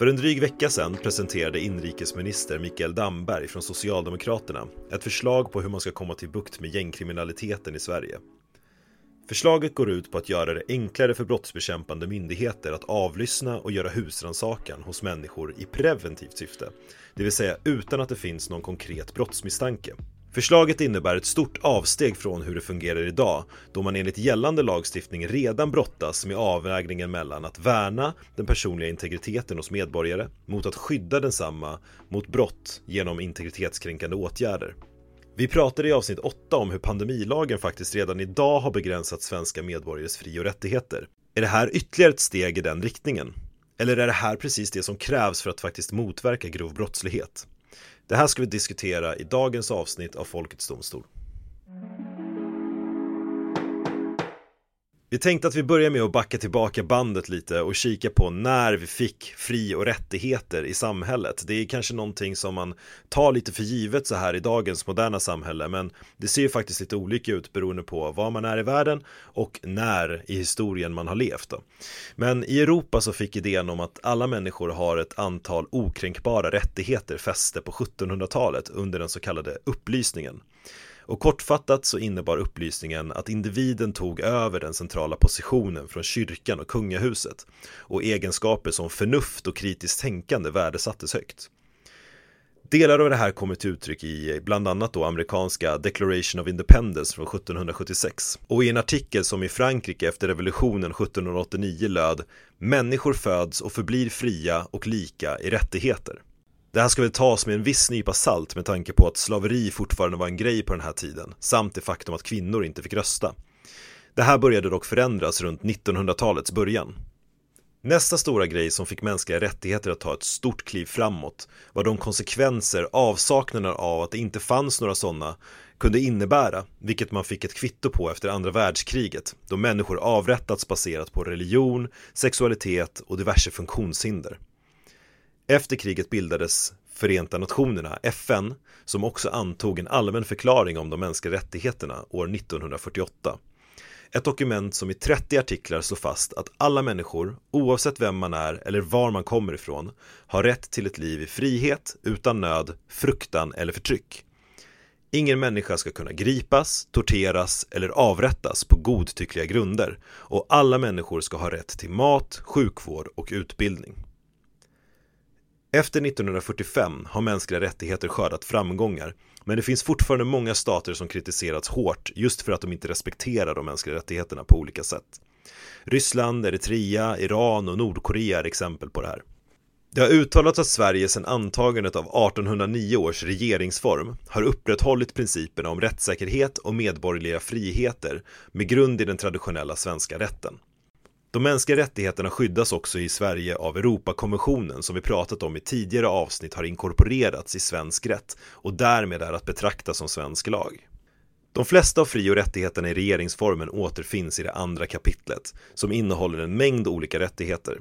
För en dryg vecka sedan presenterade inrikesminister Mikael Damberg från Socialdemokraterna ett förslag på hur man ska komma till bukt med gängkriminaliteten i Sverige. Förslaget går ut på att göra det enklare för brottsbekämpande myndigheter att avlyssna och göra husrannsakan hos människor i preventivt syfte, det vill säga utan att det finns någon konkret brottsmisstanke. Förslaget innebär ett stort avsteg från hur det fungerar idag då man enligt gällande lagstiftning redan brottas med avvägningen mellan att värna den personliga integriteten hos medborgare mot att skydda densamma mot brott genom integritetskränkande åtgärder. Vi pratade i avsnitt 8 om hur pandemilagen faktiskt redan idag har begränsat svenska medborgares fri och rättigheter. Är det här ytterligare ett steg i den riktningen? Eller är det här precis det som krävs för att faktiskt motverka grov brottslighet? Det här ska vi diskutera i dagens avsnitt av Folkets Domstol. Vi tänkte att vi börjar med att backa tillbaka bandet lite och kika på när vi fick fri och rättigheter i samhället. Det är kanske någonting som man tar lite för givet så här i dagens moderna samhälle, men det ser ju faktiskt lite olika ut beroende på var man är i världen och när i historien man har levt. Då. Men i Europa så fick idén om att alla människor har ett antal okränkbara rättigheter fäste på 1700-talet under den så kallade upplysningen. Och kortfattat så innebar upplysningen att individen tog över den centrala positionen från kyrkan och kungahuset och egenskaper som förnuft och kritiskt tänkande värdesattes högt. Delar av det här kommer till uttryck i bland annat då amerikanska Declaration of Independence från 1776 och i en artikel som i Frankrike efter revolutionen 1789 löd Människor föds och förblir fria och lika i rättigheter. Det här ska väl tas med en viss nypa salt med tanke på att slaveri fortfarande var en grej på den här tiden, samt det faktum att kvinnor inte fick rösta. Det här började dock förändras runt 1900-talets början. Nästa stora grej som fick mänskliga rättigheter att ta ett stort kliv framåt var de konsekvenser avsaknaden av att det inte fanns några sådana kunde innebära, vilket man fick ett kvitto på efter andra världskriget, då människor avrättats baserat på religion, sexualitet och diverse funktionshinder. Efter kriget bildades Förenta Nationerna, FN, som också antog en allmän förklaring om de mänskliga rättigheterna år 1948. Ett dokument som i 30 artiklar slår fast att alla människor, oavsett vem man är eller var man kommer ifrån, har rätt till ett liv i frihet, utan nöd, fruktan eller förtryck. Ingen människa ska kunna gripas, torteras eller avrättas på godtyckliga grunder och alla människor ska ha rätt till mat, sjukvård och utbildning. Efter 1945 har mänskliga rättigheter skördat framgångar men det finns fortfarande många stater som kritiserats hårt just för att de inte respekterar de mänskliga rättigheterna på olika sätt. Ryssland, Eritrea, Iran och Nordkorea är exempel på det här. Det har uttalats att Sverige sedan antagandet av 1809 års regeringsform har upprätthållit principerna om rättssäkerhet och medborgerliga friheter med grund i den traditionella svenska rätten. De mänskliga rättigheterna skyddas också i Sverige av Europakonventionen som vi pratat om i tidigare avsnitt har inkorporerats i svensk rätt och därmed är att betrakta som svensk lag. De flesta av fri och rättigheterna i regeringsformen återfinns i det andra kapitlet som innehåller en mängd olika rättigheter.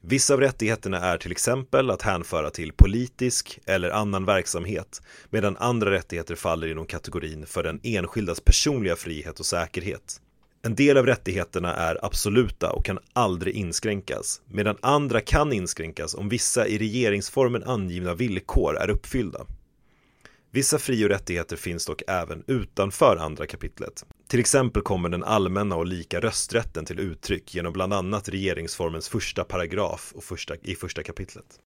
Vissa av rättigheterna är till exempel att hänföra till politisk eller annan verksamhet medan andra rättigheter faller inom kategorin för den enskildas personliga frihet och säkerhet. En del av rättigheterna är absoluta och kan aldrig inskränkas, medan andra kan inskränkas om vissa i regeringsformen angivna villkor är uppfyllda. Vissa fri och rättigheter finns dock även utanför andra kapitlet. Till exempel kommer den allmänna och lika rösträtten till uttryck genom bland annat regeringsformens första paragraf och första, i första kapitlet.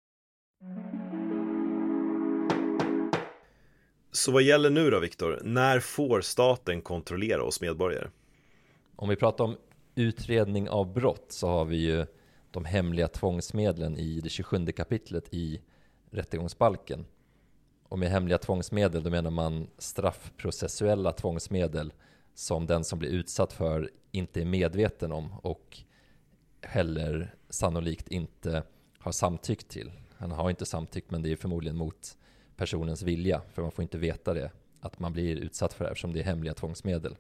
Så vad gäller nu då Viktor? När får staten kontrollera oss medborgare? Om vi pratar om utredning av brott så har vi ju de hemliga tvångsmedlen i det 27 kapitlet i rättegångsbalken. Och med hemliga tvångsmedel då menar man straffprocessuella tvångsmedel som den som blir utsatt för inte är medveten om och heller sannolikt inte har samtyckt till. Han har inte samtyckt men det är förmodligen mot personens vilja för man får inte veta det att man blir utsatt för det eftersom det är hemliga tvångsmedel.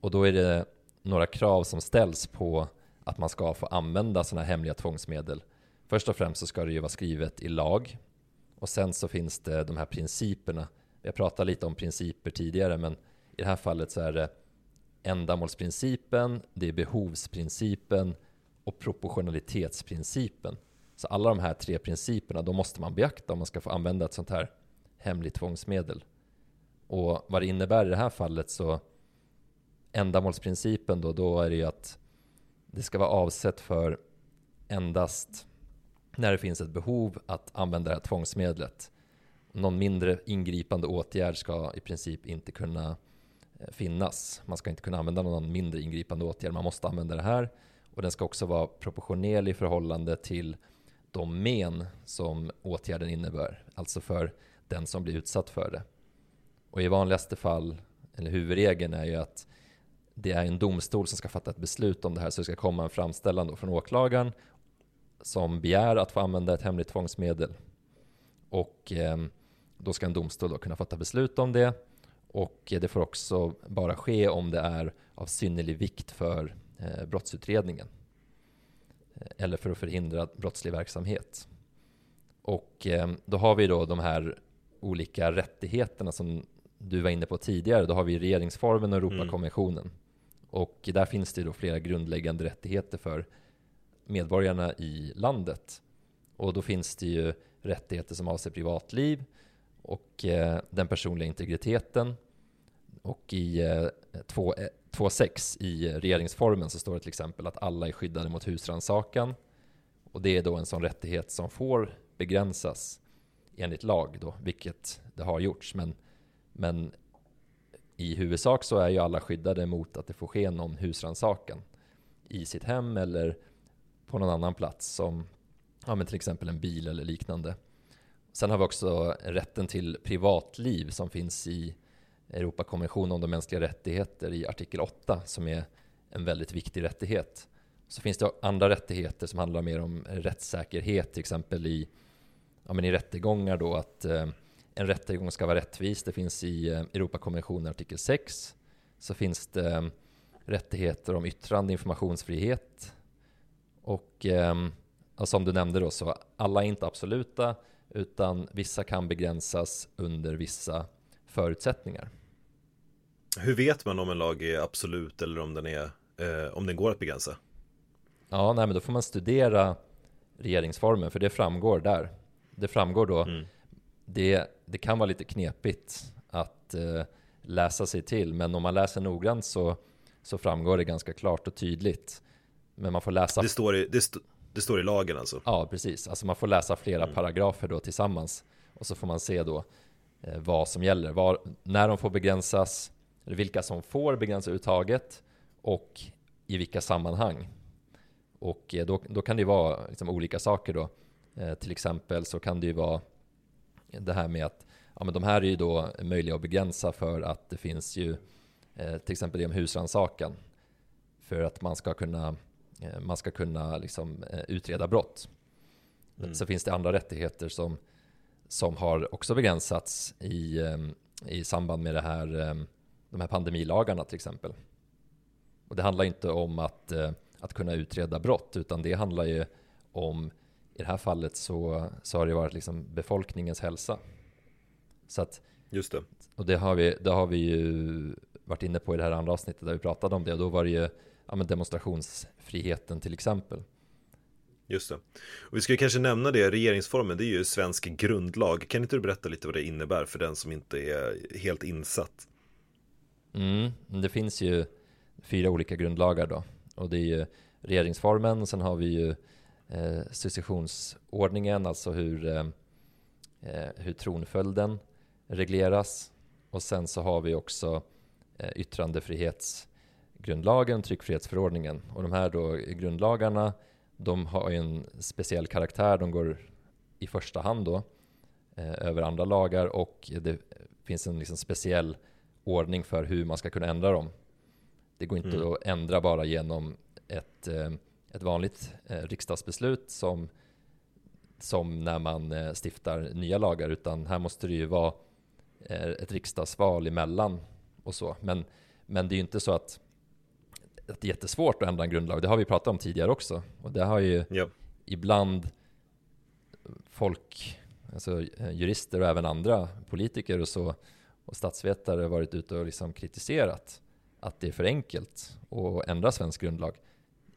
Och då är det några krav som ställs på att man ska få använda sådana här hemliga tvångsmedel. Först och främst så ska det ju vara skrivet i lag och sen så finns det de här principerna. Vi har pratat lite om principer tidigare men i det här fallet så är det ändamålsprincipen, det är behovsprincipen och proportionalitetsprincipen. Så alla de här tre principerna, de måste man beakta om man ska få använda ett sånt här hemligt tvångsmedel. Och vad det innebär i det här fallet så ändamålsprincipen då, då är det ju att det ska vara avsett för endast när det finns ett behov att använda det här tvångsmedlet. Någon mindre ingripande åtgärd ska i princip inte kunna eh, finnas. Man ska inte kunna använda någon mindre ingripande åtgärd. Man måste använda det här och den ska också vara proportionell i förhållande till de men som åtgärden innebär. Alltså för den som blir utsatt för det. Och i vanligaste fall, eller huvudregeln är ju att det är en domstol som ska fatta ett beslut om det här så det ska komma en framställan då från åklagaren som begär att få använda ett hemligt tvångsmedel. Och eh, då ska en domstol då kunna fatta beslut om det. Och det får också bara ske om det är av synnerlig vikt för eh, brottsutredningen. Eh, eller för att förhindra brottslig verksamhet. Och eh, då har vi då de här olika rättigheterna som du var inne på tidigare. Då har vi regeringsformen och Europakonventionen. Mm. Och där finns det då flera grundläggande rättigheter för medborgarna i landet. Och då finns det ju rättigheter som avser privatliv och eh, den personliga integriteten. Och i eh, 2.6 eh, i regeringsformen så står det till exempel att alla är skyddade mot husrannsakan. Och det är då en sån rättighet som får begränsas enligt lag då, vilket det har gjorts. Men, men i huvudsak så är ju alla skyddade mot att det får ske någon husrannsakan i sitt hem eller på någon annan plats som ja, men till exempel en bil eller liknande. Sen har vi också rätten till privatliv som finns i Europakonventionen om de mänskliga rättigheter i artikel 8 som är en väldigt viktig rättighet. Så finns det andra rättigheter som handlar mer om rättssäkerhet, till exempel i, ja, men i rättegångar då att eh, en rättegång ska vara rättvis. Det finns i eh, Europakonventionen artikel 6. Så finns det eh, rättigheter om yttrande, informationsfrihet. Och, eh, som du nämnde då, så alla är inte absoluta, utan vissa kan begränsas under vissa förutsättningar. Hur vet man om en lag är absolut eller om den, är, eh, om den går att begränsa? Ja, nej, men då får man studera regeringsformen, för det framgår där. Det framgår då mm det, det kan vara lite knepigt att eh, läsa sig till, men om man läser noggrant så, så framgår det ganska klart och tydligt. Men man får läsa... Det står i, det, st det står i lagen alltså? Ja, precis. Alltså man får läsa flera mm. paragrafer då tillsammans och så får man se då eh, vad som gäller, var, när de får begränsas, eller vilka som får begränsas överhuvudtaget och i vilka sammanhang. Och eh, då, då kan det vara liksom olika saker då. Eh, till exempel så kan det ju vara det här med att ja, men de här är ju då möjliga att begränsa för att det finns ju eh, till exempel det om husrannsakan för att man ska kunna, eh, man ska kunna liksom, eh, utreda brott. Mm. Så finns det andra rättigheter som, som har också begränsats i, eh, i samband med det här, eh, de här pandemilagarna till exempel. Och det handlar inte om att, eh, att kunna utreda brott utan det handlar ju om i det här fallet så, så har det varit liksom befolkningens hälsa. Så att, Just det. Och det har, vi, det har vi ju varit inne på i det här andra avsnittet där vi pratade om det. Och då var det ju ja, demonstrationsfriheten till exempel. Just det. Och vi ska kanske nämna det, regeringsformen, det är ju svensk grundlag. Kan inte du berätta lite vad det innebär för den som inte är helt insatt? Mm, det finns ju fyra olika grundlagar då. Och det är ju regeringsformen, sen har vi ju eh, successionsordningen, alltså hur, eh, eh, hur tronföljden regleras. Och sen så har vi också eh, yttrandefrihetsgrundlagen, tryckfrihetsförordningen. Och de här då grundlagarna, de har ju en speciell karaktär, de går i första hand då eh, över andra lagar och det finns en liksom speciell ordning för hur man ska kunna ändra dem. Det går inte mm. att ändra bara genom ett eh, ett vanligt eh, riksdagsbeslut som, som när man eh, stiftar nya lagar, utan här måste det ju vara eh, ett riksdagsval emellan och så. Men, men det är ju inte så att att det är jättesvårt att ändra en grundlag. Det har vi pratat om tidigare också. Och det har ju Ja. ibland folk, alltså eh, jurister och även andra politiker och så och statsvetare varit ute och liksom kritiserat att det är för enkelt att ändra svensk grundlag.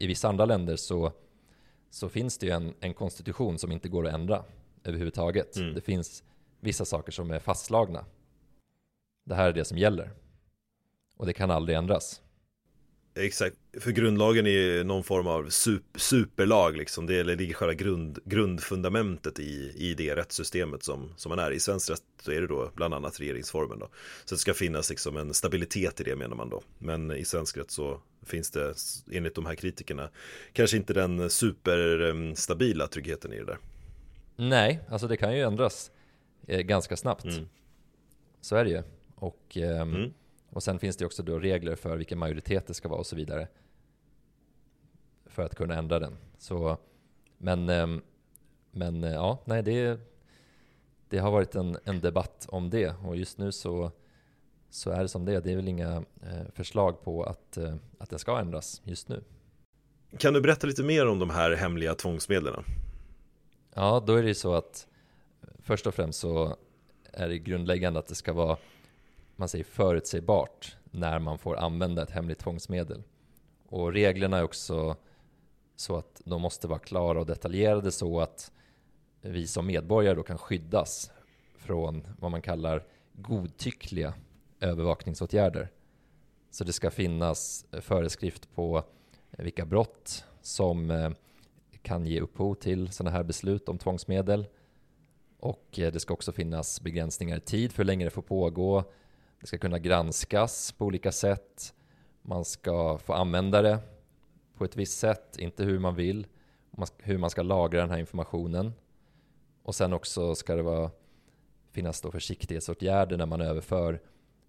I vissa andra länder så, så finns det ju en, en konstitution som inte går att ändra överhuvudtaget. Mm. Det finns vissa saker som är fastslagna. Det här är det som gäller. Och det kan aldrig ändras. Exakt, för grundlagen är ju någon form av sup superlag liksom. Det ligger själva grund, grundfundamentet i, i det rättssystemet som, som man är. I svensk rätt så är det då bland annat regeringsformen då. Så det ska finnas liksom en stabilitet i det menar man då. Men i svensk rätt så finns det enligt de här kritikerna kanske inte den superstabila tryggheten i det där. Nej, alltså det kan ju ändras eh, ganska snabbt. Mm. Så är det ju. Och, ehm, Mm. Och sen finns det också då regler för vilken majoritet det ska vara och så vidare. För att kunna ändra den. Så, men, ehm, men eh, ja, nej det, det har varit en, en debatt om det och just nu så, så är det som det är. Det är väl inga eh, förslag på att, eh, att den ska ändras just nu. Kan du berätta lite mer om de här hemliga tvångsmedlen? Ja, då är det ju så att först och främst så är det grundläggande att det ska vara, man säger förutsägbart när man får använda ett hemligt tvångsmedel. Och reglerna är också så att de måste vara klara och detaljerade så att vi som medborgare då kan skyddas från vad man kallar godtyckliga övervakningsåtgärder. Så det ska finnas föreskrift på vilka brott som eh, kan ge upphov till sådana här beslut om tvångsmedel. Och eh, det ska också finnas begränsningar i tid för hur länge det får pågå. Det ska kunna granskas på olika sätt. Man ska få använda det på ett visst sätt, inte hur man vill. Hur man ska lagra den här informationen. Och sen också ska det vara, finnas då försiktighetsåtgärder när man överför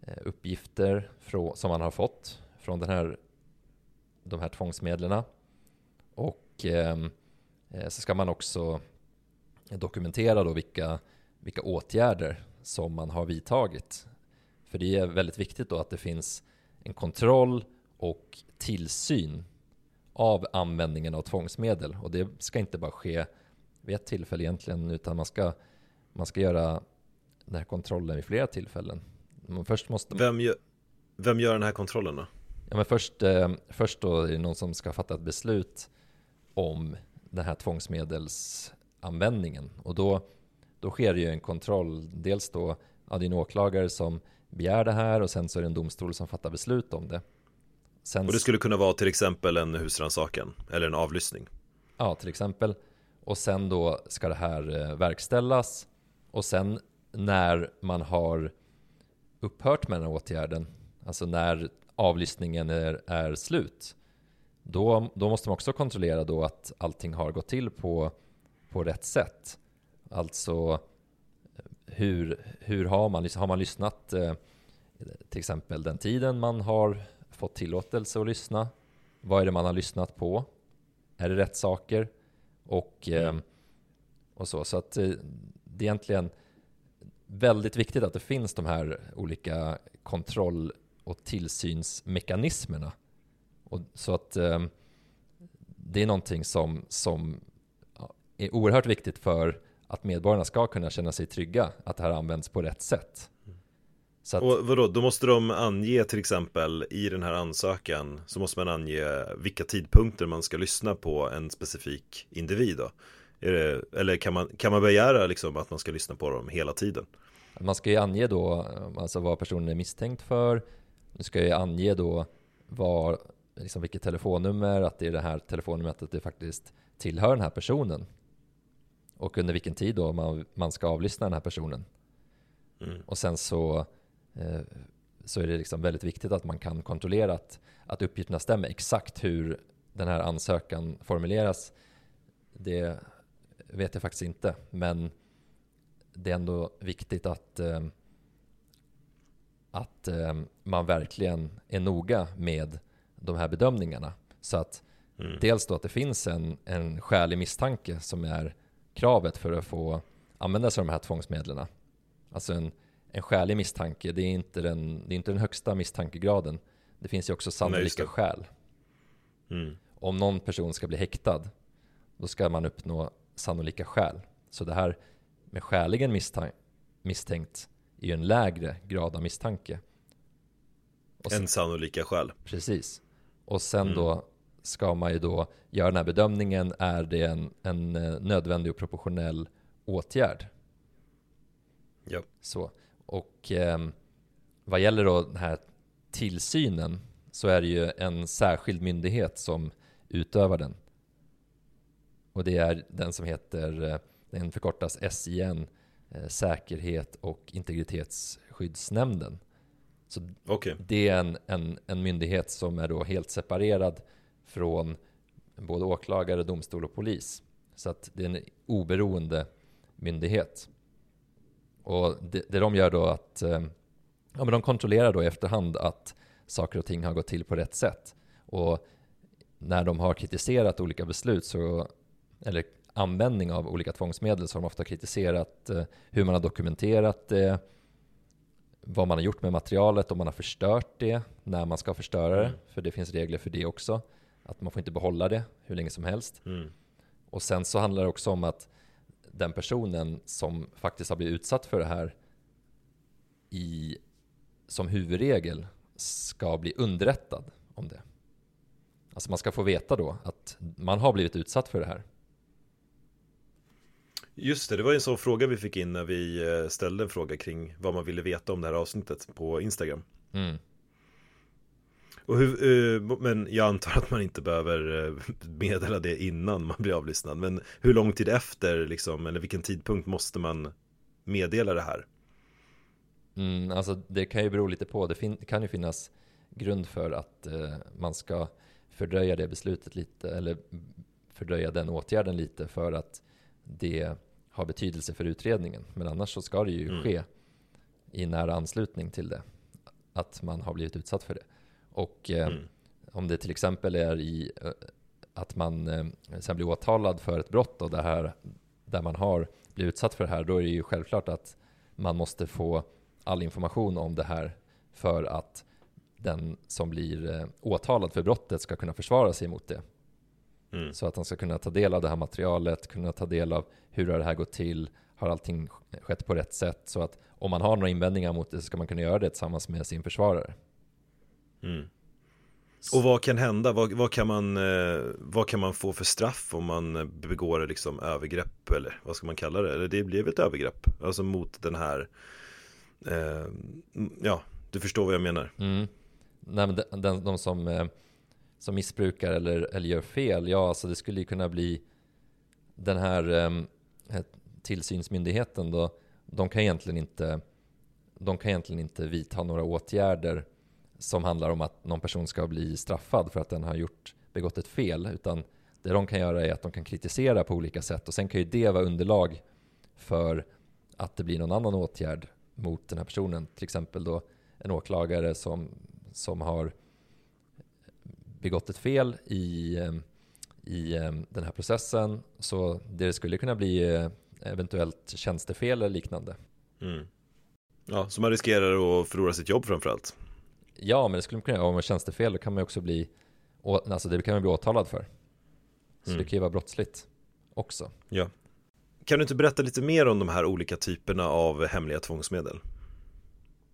eh, uppgifter som man har fått från den här, de här tvångsmedlen. Och ehm, eh, så ska man också dokumentera då vilka, vilka åtgärder som man har vidtagit. För det är väldigt viktigt då att det finns en kontroll och tillsyn av användningen av tvångsmedel. Och det ska inte bara ske vid ett tillfälle egentligen, utan man ska, man ska göra den här kontrollen vid flera tillfällen. Men först måste Vem gör, vem gör den här kontrollen då? Ja, men först, eh, först då är det någon som ska fatta ett beslut om den här tvångsmedelsanvändningen. Och då, då sker det ju en kontroll. Dels då, ja, det är en åklagare som begär det här och sen så är det en domstol som fattar beslut om det. Sen, Och det skulle kunna vara till exempel en husrannsakan eller en avlyssning. Ja, till exempel. Och sen då ska det här eh, verkställas. Och sen när man har upphört med den här åtgärden, alltså när avlyssningen är, är slut, då, då måste man också kontrollera då att allting har gått till på, på rätt sätt. Alltså hur, hur har man, har man lyssnat eh, till exempel den tiden man har fått tillåtelse att lyssna? Vad är det man har lyssnat på? Är det rätt saker? Och, eh, och så. Så att eh, det är egentligen väldigt viktigt att det finns de här olika kontroll och tillsynsmekanismerna. Och, så att det är någonting som, som är oerhört viktigt för att medborgarna ska kunna känna sig trygga att det här används på rätt sätt. Så att, Och vadå, då måste de ange till exempel i den här ansökan så måste man ange vilka tidpunkter man ska lyssna på en specifik individ då? Det, eller kan man, kan man begära liksom att man ska lyssna på dem hela tiden? Man ska ju ange då alltså vad personen är misstänkt för. Du ska ju ange då vad, liksom vilket telefonnummer, att det är det här telefonnumret, att det faktiskt tillhör den här personen. Och under vilken tid då man, man ska avlyssna den här personen. Mm. Och sen så, eh, så är det liksom väldigt viktigt att man kan kontrollera att, att uppgifterna stämmer. Exakt hur den här ansökan formuleras, det vet jag faktiskt inte. Men det är ändå viktigt att, eh, att eh, man verkligen är noga med de här bedömningarna. Så att Mm. dels då att det finns en, en skälig misstanke som är kravet för att få använda sig av de här tvångsmedlen. Alltså en, en skälig misstanke, det är, inte den, det är inte den högsta misstankegraden. Det finns ju också Nej, sannolika det. skäl. Mm. Om någon person ska bli häktad, då ska man uppnå sannolika skäl. Så det här med skäligen misstänkt, misstänkt är ju en lägre grad av misstanke. Sen, en sannolika skäl. Precis. Och sen mm. då ska man ju då göra den här bedömningen, är det en, en eh, nödvändig och proportionell åtgärd? Ja. Så. Och eh, vad gäller då den här tillsynen så är det ju en särskild myndighet som utövar den. Och det är den som heter, eh, den förkortas SIN, eh, Säkerhet och integritetsskyddsnämnden. Så okay. det är en, en, en myndighet som är då helt separerad från både åklagare, domstol och polis. Så att det är en oberoende myndighet. Och det, det de gör då att eh, ja, men de kontrollerar då i efterhand att saker och ting har gått till på rätt sätt. Och när de har kritiserat olika beslut, så, eller användning av olika tvångsmedel, så har de ofta kritiserat eh, hur man har dokumenterat det, vad man har gjort med materialet, om man har förstört det, när man ska förstöra det, mm. för det finns regler för det också. Att man får inte behålla det hur länge som helst. Mm. Och sen så handlar det också om att den personen som faktiskt har blivit utsatt för det här i, som huvudregel ska bli underrättad om det. Alltså man ska få veta då att man har blivit utsatt för det här. Just det, det var en sån fråga vi fick in när vi eh, ställde en fråga kring vad man ville veta om det här avsnittet på Instagram. Mm. Och hur, eh, men jag antar att man inte behöver eh, meddela det innan man blir avlyssnad. Men hur lång tid efter, liksom, eller vilken tidpunkt måste man meddela det här? Mm, alltså det kan ju bero lite på. Det, fin- kan ju finnas grund för att eh, man ska fördröja det beslutet lite, eller fördröja den åtgärden lite för att det har betydelse för utredningen. Men annars så ska det ju mm. ske i nära anslutning till det, att man har blivit utsatt för det. Och eh, mm. om det till exempel är i eh, att man eh, sen blir åtalad för ett brott och det här, där man har blivit utsatt för det här, då är det ju självklart att man måste få all information om det här för att den som blir eh, åtalad för brottet ska kunna försvara sig mot det. Mm. Så att han ska kunna ta del av det här materialet, kunna ta del av hur har det här gått till, har allting skett på rätt sätt? Så att om man har några invändningar mot det så ska man kunna göra det tillsammans med sin försvarare. Mm. Och vad kan hända? Vad, vad, kan man, eh, vad kan man få för straff om man begår liksom övergrepp eller vad ska man kalla det? Eller det blir ett övergrepp, alltså mot den här, eh, ja, du förstår vad jag menar. Mm. Nej, men den, den, de som, eh, som missbrukar eller, eller gör fel, ja, alltså det skulle ju kunna bli den här eh, tillsynsmyndigheten då, de kan egentligen inte, de kan egentligen inte vidta några åtgärder som handlar om att någon person ska bli straffad för att den har gjort, begått ett fel. Utan det de kan göra är att de kan kritisera på olika sätt och sen kan ju det vara underlag för att det blir någon annan åtgärd mot den här personen. Till exempel då en åklagare som, som har begått ett fel i, i ehm, den här processen. Så det skulle kunna bli eh, eventuellt tjänstefel eller liknande. Mm. Ja, så man riskerar att förlora sitt jobb framförallt. Ja, men det skulle man kunna göra. Om man tjänstefel då kan man ju också bli, alltså det kan man bli åtalad för. Så mm. det kan ju vara brottsligt också. Ja. Kan du inte berätta lite mer om de här olika typerna av hemliga tvångsmedel?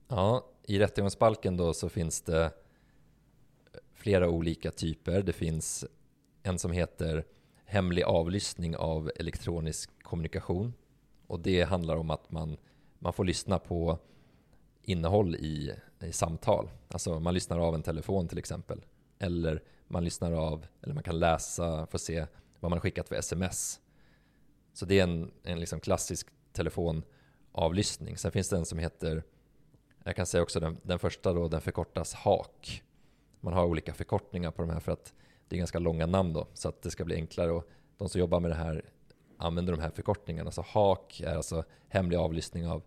Ja, i rättegångsbalken då så finns det flera olika typer. Det finns en som heter hemlig avlyssning av elektronisk kommunikation. Och det handlar om att man, man får lyssna på innehåll i, i samtal. Alltså man lyssnar av en telefon till exempel. Eller man lyssnar av, eller man kan läsa, få se vad man har skickat för sms. Så det är en, en liksom klassisk telefonavlyssning. Sen finns det en som heter, jag kan säga också den, den första då, den förkortas HAK. Man har olika förkortningar på de här för att det är ganska långa namn då, så att det ska bli enklare. Och de som jobbar med det här använder de här förkortningarna. Så HAK är alltså hemlig avlyssning av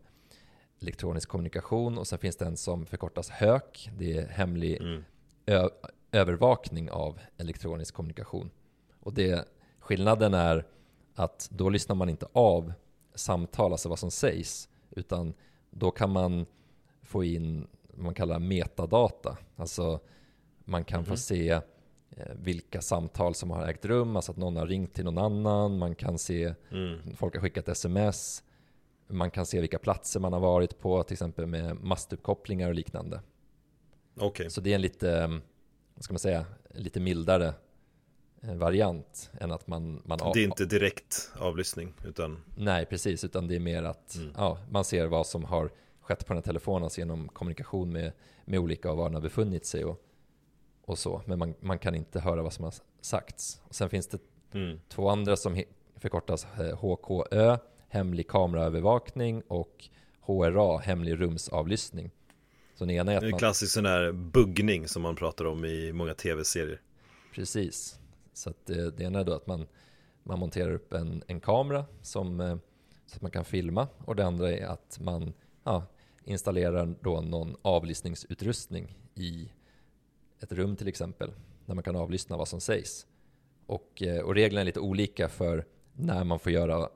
elektronisk kommunikation och sen finns det en som förkortas HÖK. Det är hemlig mm. övervakning av elektronisk kommunikation. Och det, skillnaden är att då lyssnar man inte av samtal, alltså vad som sägs, utan då kan man få in vad man kallar metadata. Alltså man kan mm. få se eh, vilka samtal som har ägt rum, alltså att någon har ringt till någon annan, man kan se, Mm. folk har skickat sms, man kan se vilka platser man har varit på, till exempel med mastuppkopplingar och liknande. Okej. Så det är en lite, eh, vad ska man säga, lite mildare eh, variant än att man, man Det är inte direkt avlyssning utan Nej, precis, utan det är mer att Mm. ja, man ser vad som har skett på den här telefonen, alltså genom kommunikation med, med olika och var den har befunnit sig och, och så. Men man, man kan inte höra vad som har sagts. Och sen finns det mm. två andra som förkortas eh, HKÖ, hemlig kameraövervakning och HRA, hemlig rumsavlyssning. Så den ena är att en man, klassisk sån här buggning som man pratar om i många tv-serier Precis. Så att det, det ena är då att man, man monterar upp en, en kamera som, eh, så att man kan filma och det andra är att man ja, installerar då någon avlyssningsutrustning i ett rum till exempel där man kan avlyssna vad som sägs. Och, eh, och reglerna är lite olika för när man får göra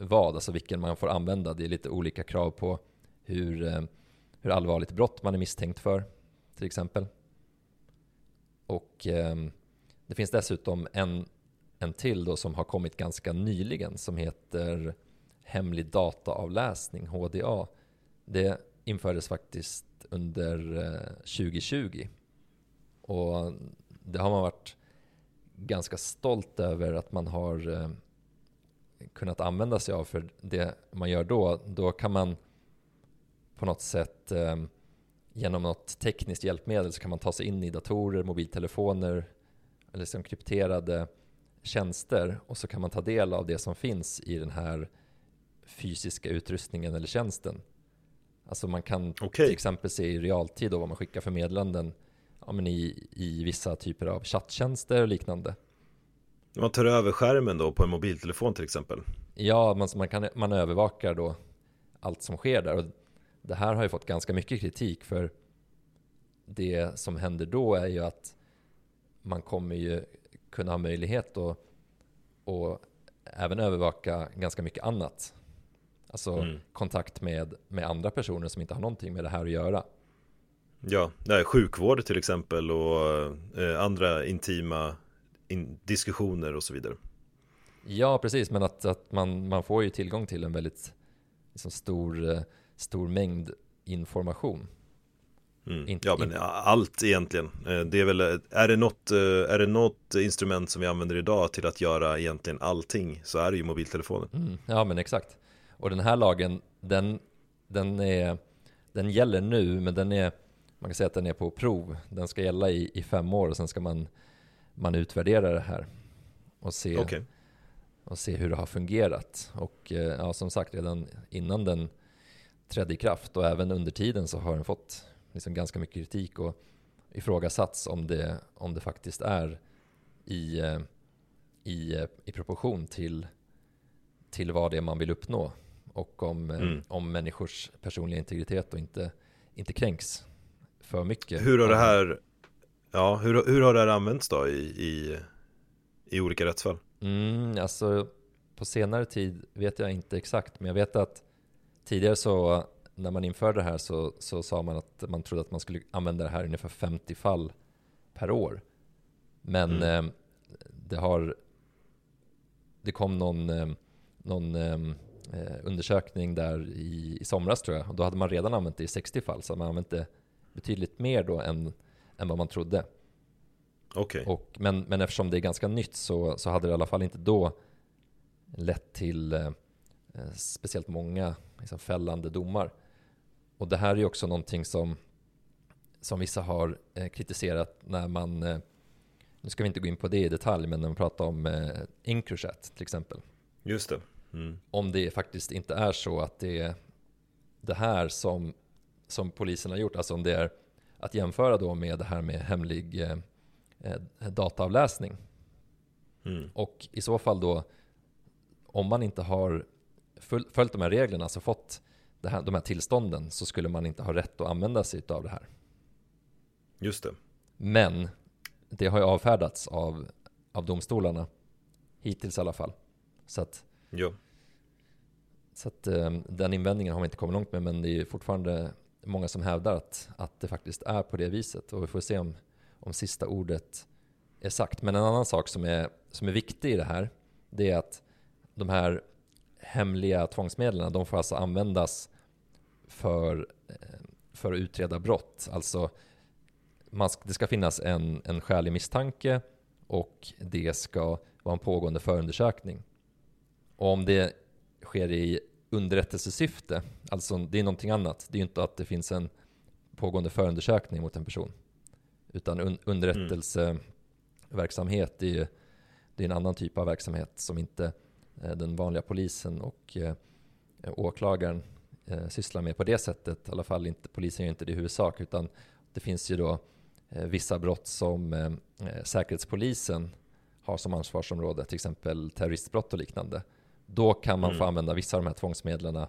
vad, alltså vilken man får använda. Det är lite olika krav på hur, eh, hur allvarligt brott man är misstänkt för till exempel. Och ehm, det finns dessutom en, en till då som har kommit ganska nyligen som heter hemlig dataavläsning, HDA. Det infördes faktiskt under eh, 2020. Och det har man varit ganska stolt över att man har eh, kunnat använda sig av. För det man gör då, då kan man på något sätt eh, genom något tekniskt hjälpmedel så kan man ta sig in i datorer, mobiltelefoner eller som krypterade tjänster och så kan man ta del av det som finns i den här fysiska utrustningen eller tjänsten. Alltså man kan Okej. till exempel se i realtid då vad man skickar för meddelanden ja, men i, i vissa typer av chatttjänster och liknande. Man tar över skärmen då på en mobiltelefon till exempel Ja, man, man, kan, man övervakar då allt som sker där. Och det här har ju fått ganska mycket kritik för det som händer då är ju att man kommer ju kunna ha möjlighet att och även övervaka ganska mycket annat. Alltså Mm. kontakt med, med andra personer som inte har någonting med det här att göra. Ja, det är sjukvård till exempel och eh, andra intima in- diskussioner och så vidare Ja, precis, men att, att man, man får ju tillgång till en väldigt liksom, stor, eh, stor mängd information. mm. Inte- Ja men inte- allt egentligen Eh, Det är väl, är det, något, eh, är det något instrument som vi använder idag till att göra egentligen allting så är det ju mobiltelefonen Mm, ja men exakt. Och den här lagen, den, den, är, den gäller nu, men den är, man kan säga att den är på prov. Den ska gälla i, i fem år och sen ska man, man utvärdera det här och se, Okej, och se hur det har fungerat. Och eh, ja, som sagt, redan innan den trädde i kraft och även under tiden så har den fått liksom ganska mycket kritik och ifrågasatts om det, om det faktiskt är i, eh, i, eh, i proportion till, till vad det är man vill uppnå och om, Mm. om människors personliga integritet och inte, inte kränks för mycket. Hur har det här Ja, hur, hur har det här använts då i, i, i olika rättsfall? Mm, alltså på senare tid vet jag inte exakt, men jag vet att tidigare så när man införde det här så, så sa man att man trodde att man skulle använda det här ungefär 50 fall per år. Men Mm. eh, det har det kom någon, eh, någon eh, undersökning där i, i somras tror jag och då hade man redan använt det i 60 fall så man använt det betydligt mer då än, än vad man trodde. Okej, Och, men, men eftersom det är ganska nytt så, så hade det i alla fall inte då lett till eh, eh, speciellt många liksom, fällande domar. Och det här är ju också någonting som, som vissa har eh, kritiserat när man, eh, nu ska vi inte gå in på det i detalj, men när man pratar om eh, Encrochat till exempel. just det mm. Om det faktiskt inte är så att det är det här som, som polisen har gjort, alltså om det är att jämföra då med det här med hemlig eh, eh, dataavläsning. Mm. Och i så fall då, om man inte har följt de här reglerna, alltså fått det här, de här tillstånden, så skulle man inte ha rätt att använda sig av det här. Just det Men det har ju avfärdats av, av domstolarna, hittills i alla fall. Så att, Ja, så att eh, den invändningen har man inte kommit långt med, men det är ju fortfarande många som hävdar att, att det faktiskt är på det viset. Och vi får se om, om sista ordet är sagt. men en annan sak som är, som är viktig i det här, det är att de här hemliga tvångsmedlen, de får alltså användas för, eh, för att utreda brott. Alltså, man, det ska finnas en, en skälig misstanke och det ska vara en pågående förundersökning. Och om det sker i underrättelsesyfte, alltså det är någonting annat. Det är ju inte att det finns en pågående förundersökning mot en person. Utan un underrättelseverksamhet, är är, det är en annan typ av verksamhet som inte eh, den vanliga polisen och eh, åklagaren eh, sysslar med på det sättet. I alla fall inte, polisen gör inte det i huvudsak, utan det finns ju då vissa brott som Säkerhetspolisen har som ansvarsområde, till exempel terroristbrott och liknande. Då kan man mm. få använda vissa av de här tvångsmedlen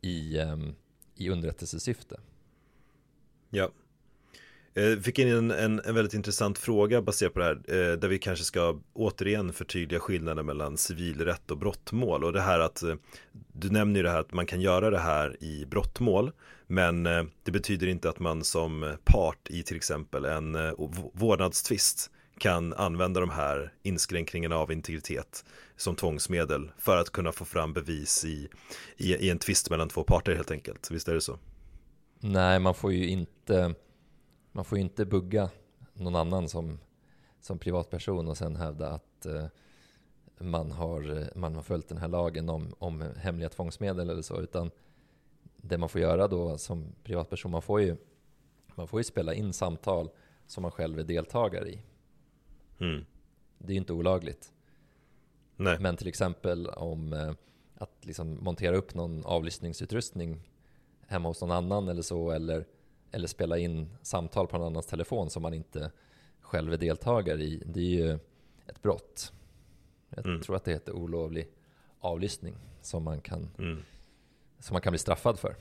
i, i underrättelsesyfte. Ja. Eh, fick in en, en, en, väldigt intressant fråga baserat på det här eh, Där vi kanske ska återigen förtydliga skillnaden mellan civilrätt och brottmål Och det här att eh, Du nämner ju det här att man kan göra det här i brottmål Men det betyder inte att man som part i till exempel en vårdnadstvist kan använda de här inskränkningarna av integritet som tvångsmedel för att kunna få fram bevis i, i, i en tvist mellan två parter helt enkelt. Visst är det så? Nej, man får ju inte, man får inte bugga någon annan som, som privatperson och sen hävda att eh, man, har, man har följt den här lagen om, om hemliga tvångsmedel eller så, utan det man får göra då som privatperson, man får ju, man får ju spela in samtal som man själv är deltagare i. Mm. Det är ju inte olagligt. Nej. Men till exempel om eh, att liksom montera upp någon avlyssningsutrustning hemma hos någon annan eller så, eller, eller spela in samtal på någon annans telefon som man inte själv är deltagare i, det är ju ett brott. Jag mm. tror att det heter olovlig avlyssning som man kan, mm. som man kan bli straffad för.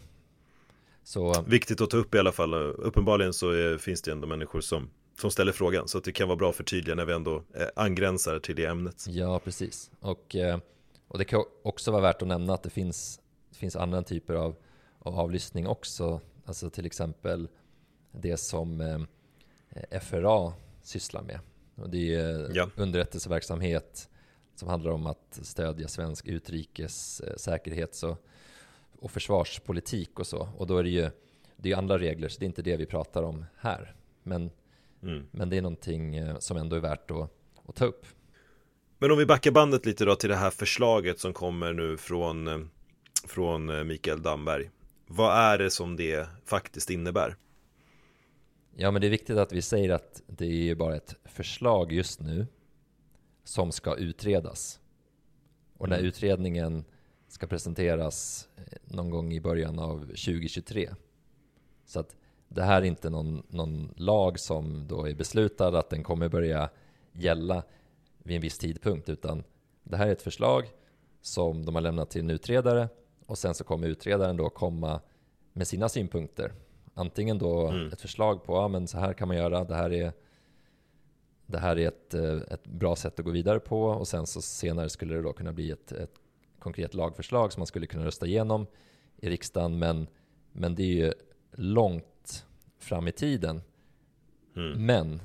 Så, Viktigt att ta upp i alla fall. Uppenbarligen så är, finns det ändå människor som, som ställer frågan. Så att det kan vara bra för tydliga när vi ändå eh, angränsar till det ämnet. Ja, precis. Och, eh, och det kan också vara värt att nämna att det finns, det finns andra typer av och avlyssning också. Alltså till exempel det som eh, FRA sysslar med. Och det är ja. underrättelseverksamhet som handlar om att stödja svensk utrikes säkerhets och, och försvarspolitik och så. Och då är det ju det är andra regler, så det är inte det vi pratar om här. Men, mm. men det är någonting eh, som ändå är värt att, att ta upp. Men om vi backar bandet lite då till det här förslaget som kommer nu från, från Mikael Damberg vad är det som det faktiskt innebär? Ja, men det är viktigt att vi säger att det är bara ett förslag just nu som ska utredas. Och den här mm. utredningen ska presenteras eh, någon gång i början av 2023. Så att det här är inte någon, någon lag som då är beslutad att den kommer börja gälla vid en viss tidpunkt, utan det här är ett förslag som de har lämnat till en utredare och sen så kommer utredaren då komma med sina synpunkter. Antingen då mm. ett förslag på, ja men så här kan man göra, det här är det här är ett, eh, ett bra sätt att gå vidare på och sen så senare skulle det då kunna bli ett, ett konkret lagförslag som man skulle kunna rösta igenom i riksdagen men, men det är ju långt fram i tiden. Mm. Men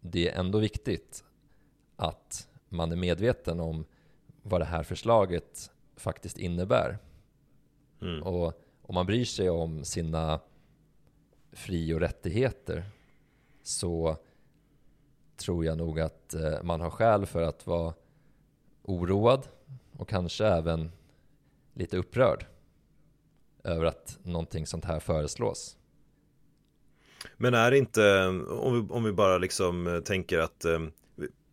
det är ändå viktigt att man är medveten om vad det här förslaget faktiskt innebär. Mm. Och om man bryr sig om sina fri och rättigheter så tror jag nog att eh, man har skäl för att vara oroad och kanske även lite upprörd över att någonting sånt här föreslås. Men är det inte, om vi, om vi bara liksom eh, tänker att eh,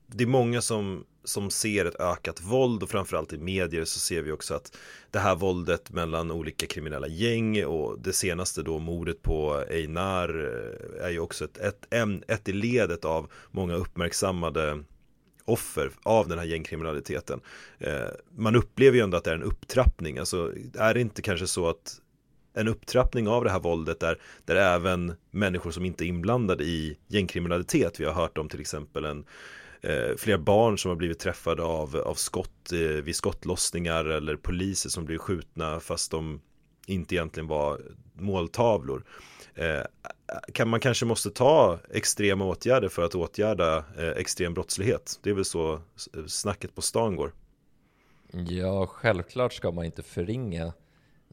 det är många som som ser ett ökat våld och framförallt i medier så ser vi också att det här våldet mellan olika kriminella gäng och det senaste då mordet på Einar eh, är ju också ett, ett, ett i ledet av många uppmärksammade offer av den här gängkriminaliteten. Eh, man upplever ju ändå att det är en upptrappning, alltså är det inte kanske så att en upptrappning av det här våldet där, där även människor som inte är inblandade i gängkriminalitet, vi har hört om till exempel en eh, flera barn som har blivit träffade av, av skott eh, vid skottlossningar eller poliser som blir skjutna fast de inte egentligen var måltavlor. Eh, kan man kanske måste ta extrema åtgärder för att åtgärda eh, extrem brottslighet? Det är väl så snacket på stan går. Ja, självklart ska man inte förringa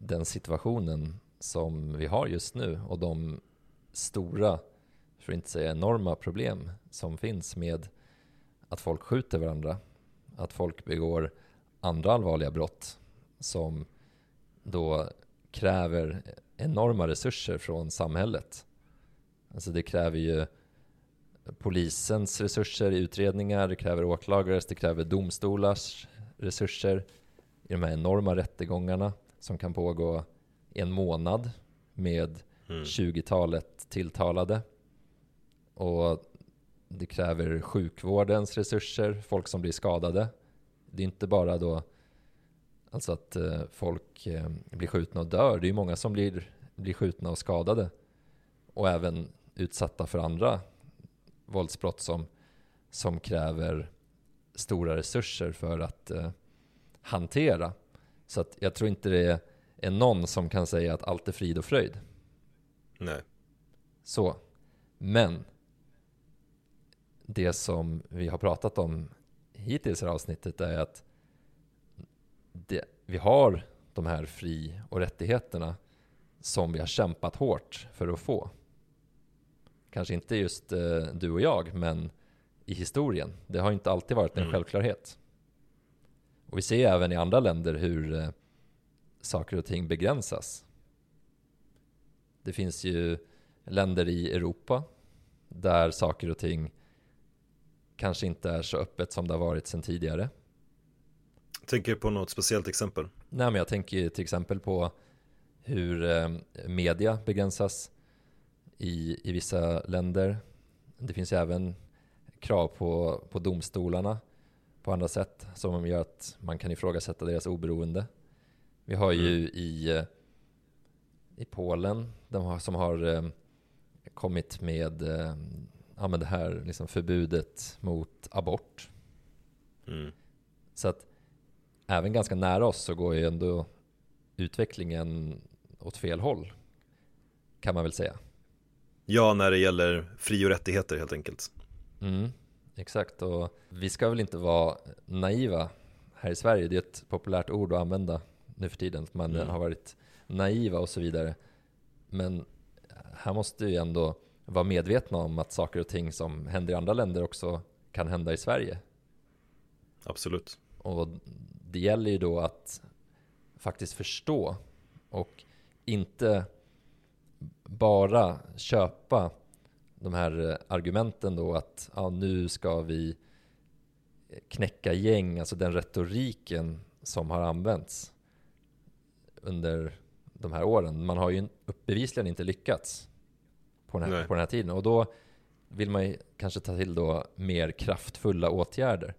den situationen som vi har just nu och de stora, för att inte säga enorma problem som finns med att folk skjuter varandra, att folk begår andra allvarliga brott som då kräver enorma resurser från samhället. Alltså det kräver ju polisens resurser i utredningar, det kräver åklagares, det kräver domstolars resurser i de här enorma rättegångarna som kan pågå en månad med mm. 20-talet tilltalade. Och det kräver sjukvårdens resurser, folk som blir skadade. Det är inte bara då alltså att eh, folk eh, blir skjutna och dör. Det är många som blir, blir skjutna och skadade. Och även utsatta för andra våldsbrott som, som kräver stora resurser för att eh, hantera. Så att jag tror inte det är någon som kan säga att allt är frid och fröjd. Nej. Så. Men det som vi har pratat om hittills i det här avsnittet är att det, vi har de här fri och rättigheterna som vi har kämpat hårt för att få. Kanske inte just eh, du och jag, men i historien. Det har inte alltid varit en mm. självklarhet. Och vi ser även i andra länder hur eh, saker och ting begränsas. Det finns ju länder i Europa där saker och ting kanske inte är så öppet som det har varit sedan tidigare. Tänker du på något speciellt exempel? Nej, men jag tänker till exempel på hur eh, media begränsas i, i vissa länder. Det finns ju även krav på, på domstolarna på andra sätt som gör att man kan ifrågasätta deras oberoende. Vi har ju mm. i, eh, i Polen, de har, som har eh, kommit med, eh, ja, med det här liksom förbudet mot abort. Mm. Så att även ganska nära oss så går ju ändå utvecklingen åt fel håll. Kan man väl säga. Ja, när det gäller fri och rättigheter helt enkelt. Mm, exakt, och vi ska väl inte vara naiva här i Sverige. Det är ett populärt ord att använda nu för tiden. Man mm. har varit naiva och så vidare. Men här måste vi ändå vara medvetna om att saker och ting som händer i andra länder också kan hända i Sverige. Absolut. Och det gäller ju då att faktiskt förstå och inte bara köpa de här argumenten då att ja, nu ska vi knäcka gäng, alltså den retoriken som har använts under de här åren. Man har ju bevisligen inte lyckats på den, här, på den här tiden och då vill man ju kanske ta till då mer kraftfulla åtgärder.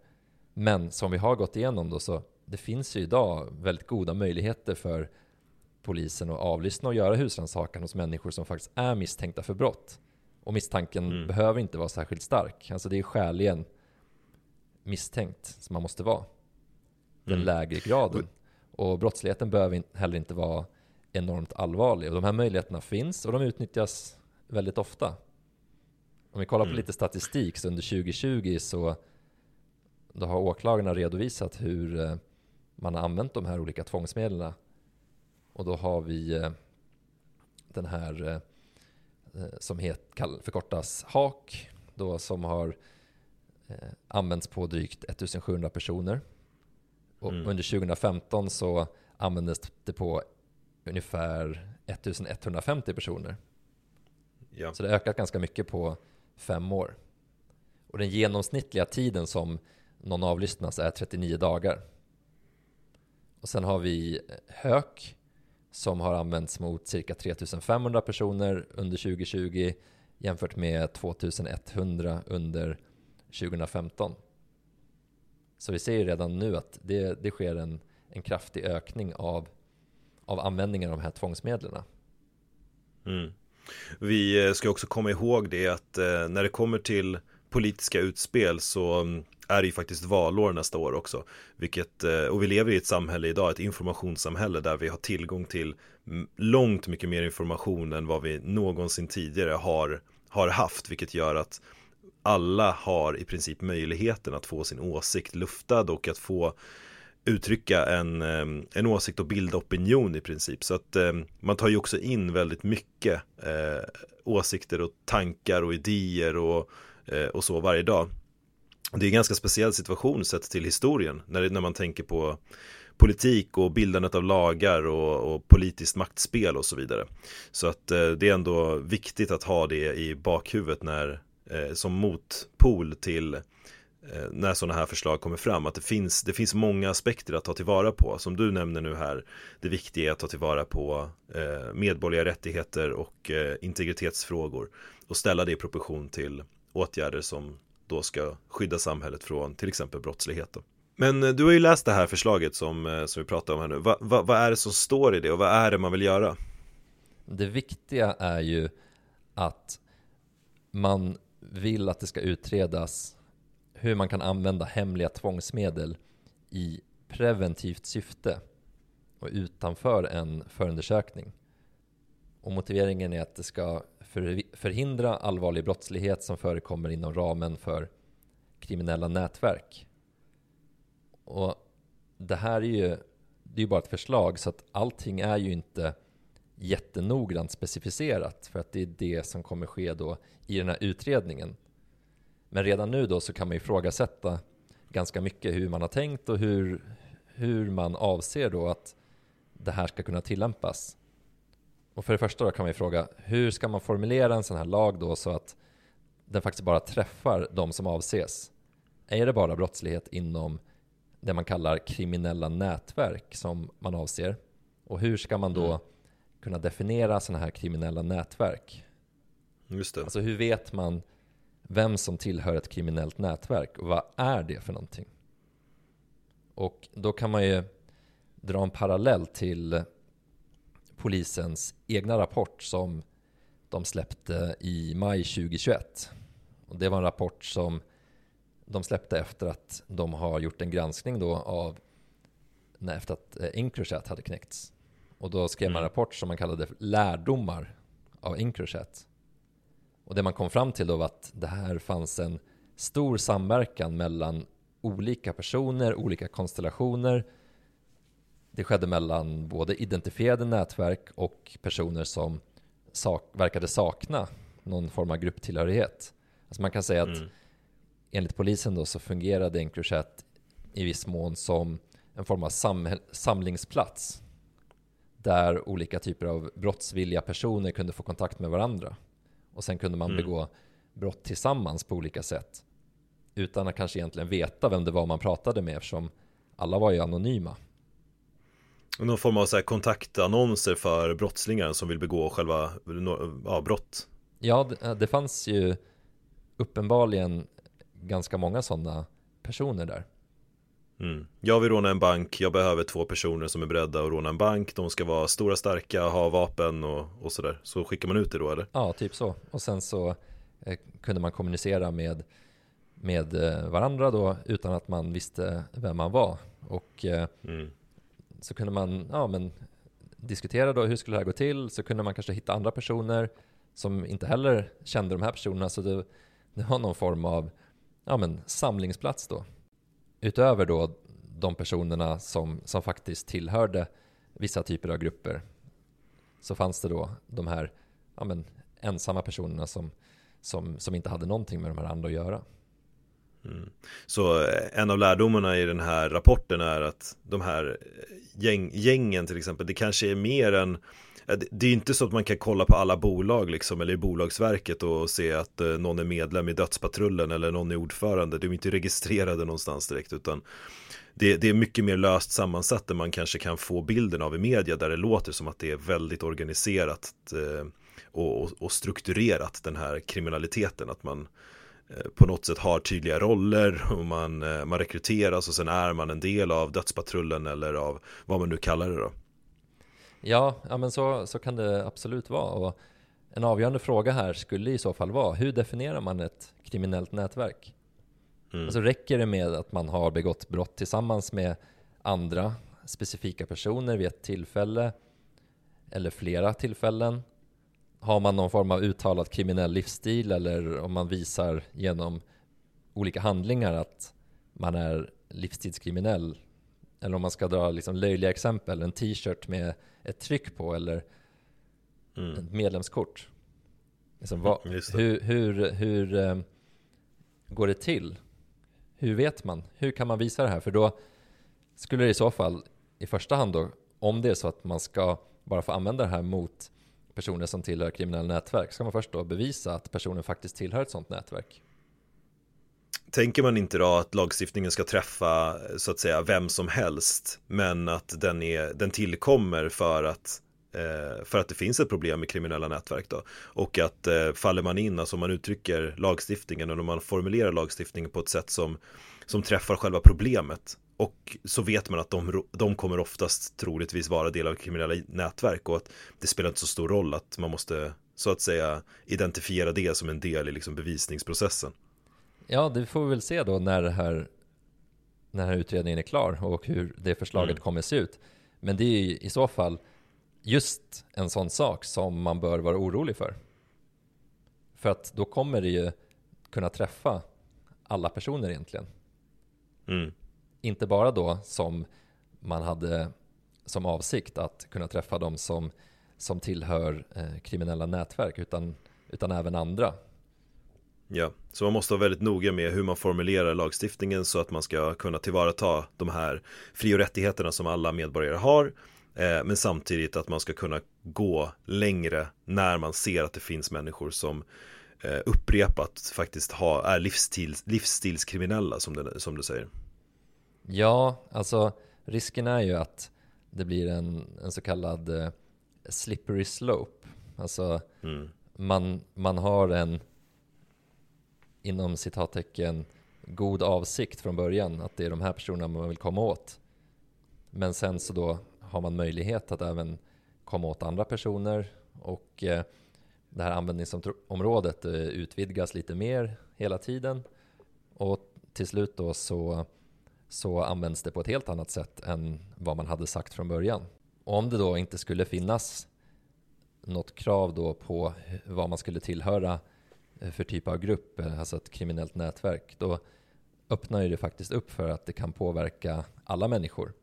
Men som vi har gått igenom då så det finns ju idag väldigt goda möjligheter för polisen att avlyssna och göra husrannsakan hos människor som faktiskt är misstänkta för brott. Och misstanken mm. behöver inte vara särskilt stark. Alltså det är skäligen misstänkt som man måste vara. Den mm. lägre graden. Och brottsligheten behöver heller inte vara enormt allvarlig. Och de här möjligheterna finns och de utnyttjas väldigt ofta. Om vi kollar på mm. lite statistik så under 2020 så då har åklagarna redovisat hur eh, man har använt de här olika tvångsmedlen. Och då har vi eh, den här eh, som het, förkortas HAK, då som har använts på drygt 1700 personer. Och mm. under 2015 så användes det på ungefär 1150 personer. Ja. Så det har ökat ganska mycket på fem år. Och den genomsnittliga tiden som någon avlyssnas är 39 dagar. Och sen har vi HÖK som har använts mot cirka 3500 personer under 2020 jämfört med 2100 under 2015. Så vi ser ju redan nu att det, det sker en, en kraftig ökning av, av användningen av de här tvångsmedlen. Mm. Vi eh, ska också komma ihåg det att eh, när det kommer till politiska utspel så mm, är det ju faktiskt valår nästa år också. Vilket, eh, och vi lever i ett samhälle idag, ett informationssamhälle där vi har tillgång till långt mycket mer information än vad vi någonsin tidigare har, har haft. Vilket gör att alla har i princip möjligheten att få sin åsikt luftad och att få uttrycka en, eh, en åsikt och bilda opinion i princip. Så att eh, man tar ju också in väldigt mycket eh, åsikter och tankar och idéer och, eh, och så varje dag. Det är en ganska speciell situation sett till historien när, när man tänker på politik och bildandet av lagar och, och politiskt maktspel och så vidare. Så att eh, det är ändå viktigt att ha det i bakhuvudet när, eh, som motpol till Eh, när sådana här förslag kommer fram att det finns, det finns många aspekter att ta tillvara på som du nämner nu här det viktiga är att ta tillvara på eh, medborgerliga rättigheter och eh, integritetsfrågor och ställa det i proportion till åtgärder som då ska skydda samhället från till exempel brottslighet. Men eh, du har ju läst det här förslaget som, eh, som vi pratar om här nu. Va, va, vad är det som står i det och vad är det man vill göra? Det viktiga är ju att man vill att det ska utredas hur man kan använda hemliga tvångsmedel i preventivt syfte och utanför en förundersökning. Och motiveringen är att det ska för, förhindra allvarlig brottslighet som förekommer inom ramen för kriminella nätverk. Och det här är ju, det är ju bara ett förslag så att allting är ju inte jättenoggrant specificerat för att det är det som kommer ske då i den här utredningen. Men redan nu då så kan man ifrågasätta ganska mycket hur man har tänkt och hur, hur man avser då att det här ska kunna tillämpas. Och för det första då kan man ju fråga, hur ska man formulera en sån här lag då så att den faktiskt bara träffar de som avses? Är det bara brottslighet inom det man kallar kriminella nätverk som man avser? Och hur ska man då mm. kunna definiera sådana här kriminella nätverk? Just det. Alltså hur vet man vem som tillhör ett kriminellt nätverk och vad är det för någonting? Och då kan man ju dra en parallell till polisens egna rapport som de släppte i maj 2021. Och det var en rapport som de släppte efter att de har gjort en granskning då av när efter att eh, Encrochat hade knäckts. Och då skrev man en mm. rapport som man kallade lärdomar av Encrochat. Och det man kom fram till då var att det här fanns en stor samverkan mellan olika personer, olika konstellationer. Det skedde mellan både identifierade nätverk och personer som sak verkade sakna någon form av grupptillhörighet. Alltså man kan säga att mm. enligt polisen då så fungerade Encrochat i viss mån som en form av sam samlingsplats där olika typer av brottsvilliga personer kunde få kontakt med varandra. Och sen kunde man mm. begå brott tillsammans på olika sätt. Utan att kanske egentligen veta vem det var man pratade med eftersom alla var ju anonyma. Någon form av så här kontaktannonser för brottslingar som vill begå själva ja, brott. Ja, det, det fanns ju uppenbarligen ganska många sådana personer där. Mm. Jag vill råna en bank, jag behöver två personer som är beredda att råna en bank De ska vara stora, starka, ha vapen och, och sådär Så skickar man ut det då eller? Ja, typ så Och sen så eh, kunde man kommunicera med, med eh, varandra då utan att man visste vem man var Och eh, mm så kunde man ja, men, diskutera då hur skulle det här gå till? Så kunde man kanske hitta andra personer som inte heller kände de här personerna. Så det, det var någon form av ja, men, samlingsplats då. Utöver då de personerna som, som faktiskt tillhörde vissa typer av grupper så fanns det då de här ja, men, ensamma personerna som, som, som inte hade någonting med de här andra att göra. Mm. Så eh, en av lärdomarna i den här rapporten är att de här eh, gäng, gängen till exempel, det kanske är mer än eh, det är inte så att man kan kolla på alla bolag liksom, eller i Bolagsverket och se att någon är medlem i Dödspatrullen eller någon är ordförande. De är inte registrerade någonstans direkt utan det, det, är mycket mer löst sammansatt än man kanske kan få bilden av i media där det låter som att det är väldigt organiserat och, och, och, strukturerat den här kriminaliteten. Att man eh, på något sätt har tydliga roller och man, eh, man rekryteras och sen är man en del av Dödspatrullen eller av vad man nu kallar det då. Ja, ja men så, så kan det absolut vara. Och en avgörande fråga här skulle i så fall vara, hur definierar man ett kriminellt nätverk? Mm. Alltså räcker det med att man har begått brott tillsammans med andra specifika personer vid ett tillfälle eller flera tillfällen? Har man någon form av uttalad kriminell livsstil eller om man visar genom olika handlingar att man är livstidskriminell eller om man ska dra liksom löjliga exempel, en t-shirt med ett tryck på eller mm. ett medlemskort. Liksom, vad, hur, hur, hur eh, går det till? Hur vet man? Hur kan man visa det här? För då skulle det i så fall i första hand då, om det är så att man ska bara få använda det här mot personer som tillhör kriminella nätverk, ska man först då bevisa att personen faktiskt tillhör ett sådant nätverk. Tänker man inte då att lagstiftningen ska träffa så att säga vem som helst men att den, är, den tillkommer för att eh, för att det finns ett problem med kriminella nätverk då och att eh, faller man in, alltså om man uttrycker lagstiftningen och om man formulerar lagstiftningen på ett sätt som som träffar själva problemet och så vet man att de, de kommer oftast troligtvis vara del av kriminella nätverk och att det spelar inte så stor roll att man måste så att säga identifiera det som en del i liksom bevisningsprocessen. Ja, det får vi väl se då när, det här, när den här utredningen är klar och hur det förslaget mm. kommer se ut. Men det är i så fall just en sån sak som man bör vara orolig för. För att då kommer det ju kunna träffa alla personer egentligen. Mm. Inte bara då som man hade som avsikt att kunna träffa de som, som tillhör eh, kriminella nätverk utan, utan även andra. Ja, så man måste vara väldigt noga med hur man formulerar lagstiftningen så att man ska kunna tillvarata de här fri och rättigheterna som alla medborgare har eh, men samtidigt att man ska kunna gå längre när man ser att det finns människor som eh, upprepat faktiskt ha, är livsstils, livsstilskriminella som, du, som du säger. Ja, alltså risken är ju att det blir en, en så kallad eh, slippery slope. Alltså mm. man, man har en inom citattecken god avsikt från början att det är de här personerna man vill komma åt. Men sen så då har man möjlighet att även komma åt andra personer och eh, det här användningsområdet eh, utvidgas lite mer hela tiden och till slut då så, så används det på ett helt annat sätt än vad man hade sagt från början. Och om det då inte skulle finnas något krav då på vad man skulle tillhöra eh, för typ av grupp, eh, alltså ett kriminellt nätverk, då öppnar ju det faktiskt upp för att det kan påverka alla människor.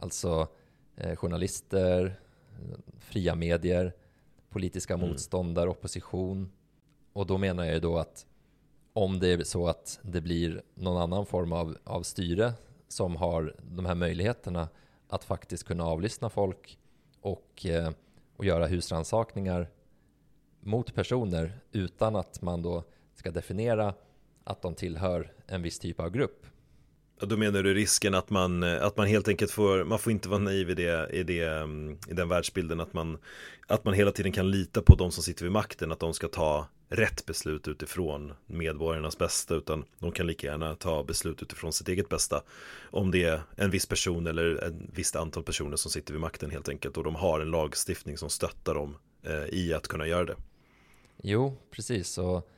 Alltså eh, journalister, fria medier, politiska mm. motståndare, opposition. Och då menar jag ju då att om det är så att det blir någon annan form av, av styre som har de här möjligheterna att faktiskt kunna avlyssna folk och, eh, och göra husrannsakningar mot personer utan att man då ska definiera att de tillhör en viss typ av grupp. Då menar du risken att man, eh, att man helt enkelt får, man får inte vara naiv i, det, i, det, mm, i den världsbilden att man, att man hela tiden kan lita på de som sitter vid makten, att de ska ta rätt beslut utifrån medborgarnas bästa utan de kan lika gärna ta beslut utifrån sitt eget bästa om det är en viss person eller ett visst antal personer som sitter vid makten helt enkelt och de har en lagstiftning som stöttar dem eh, i att kunna göra det. Jo, precis och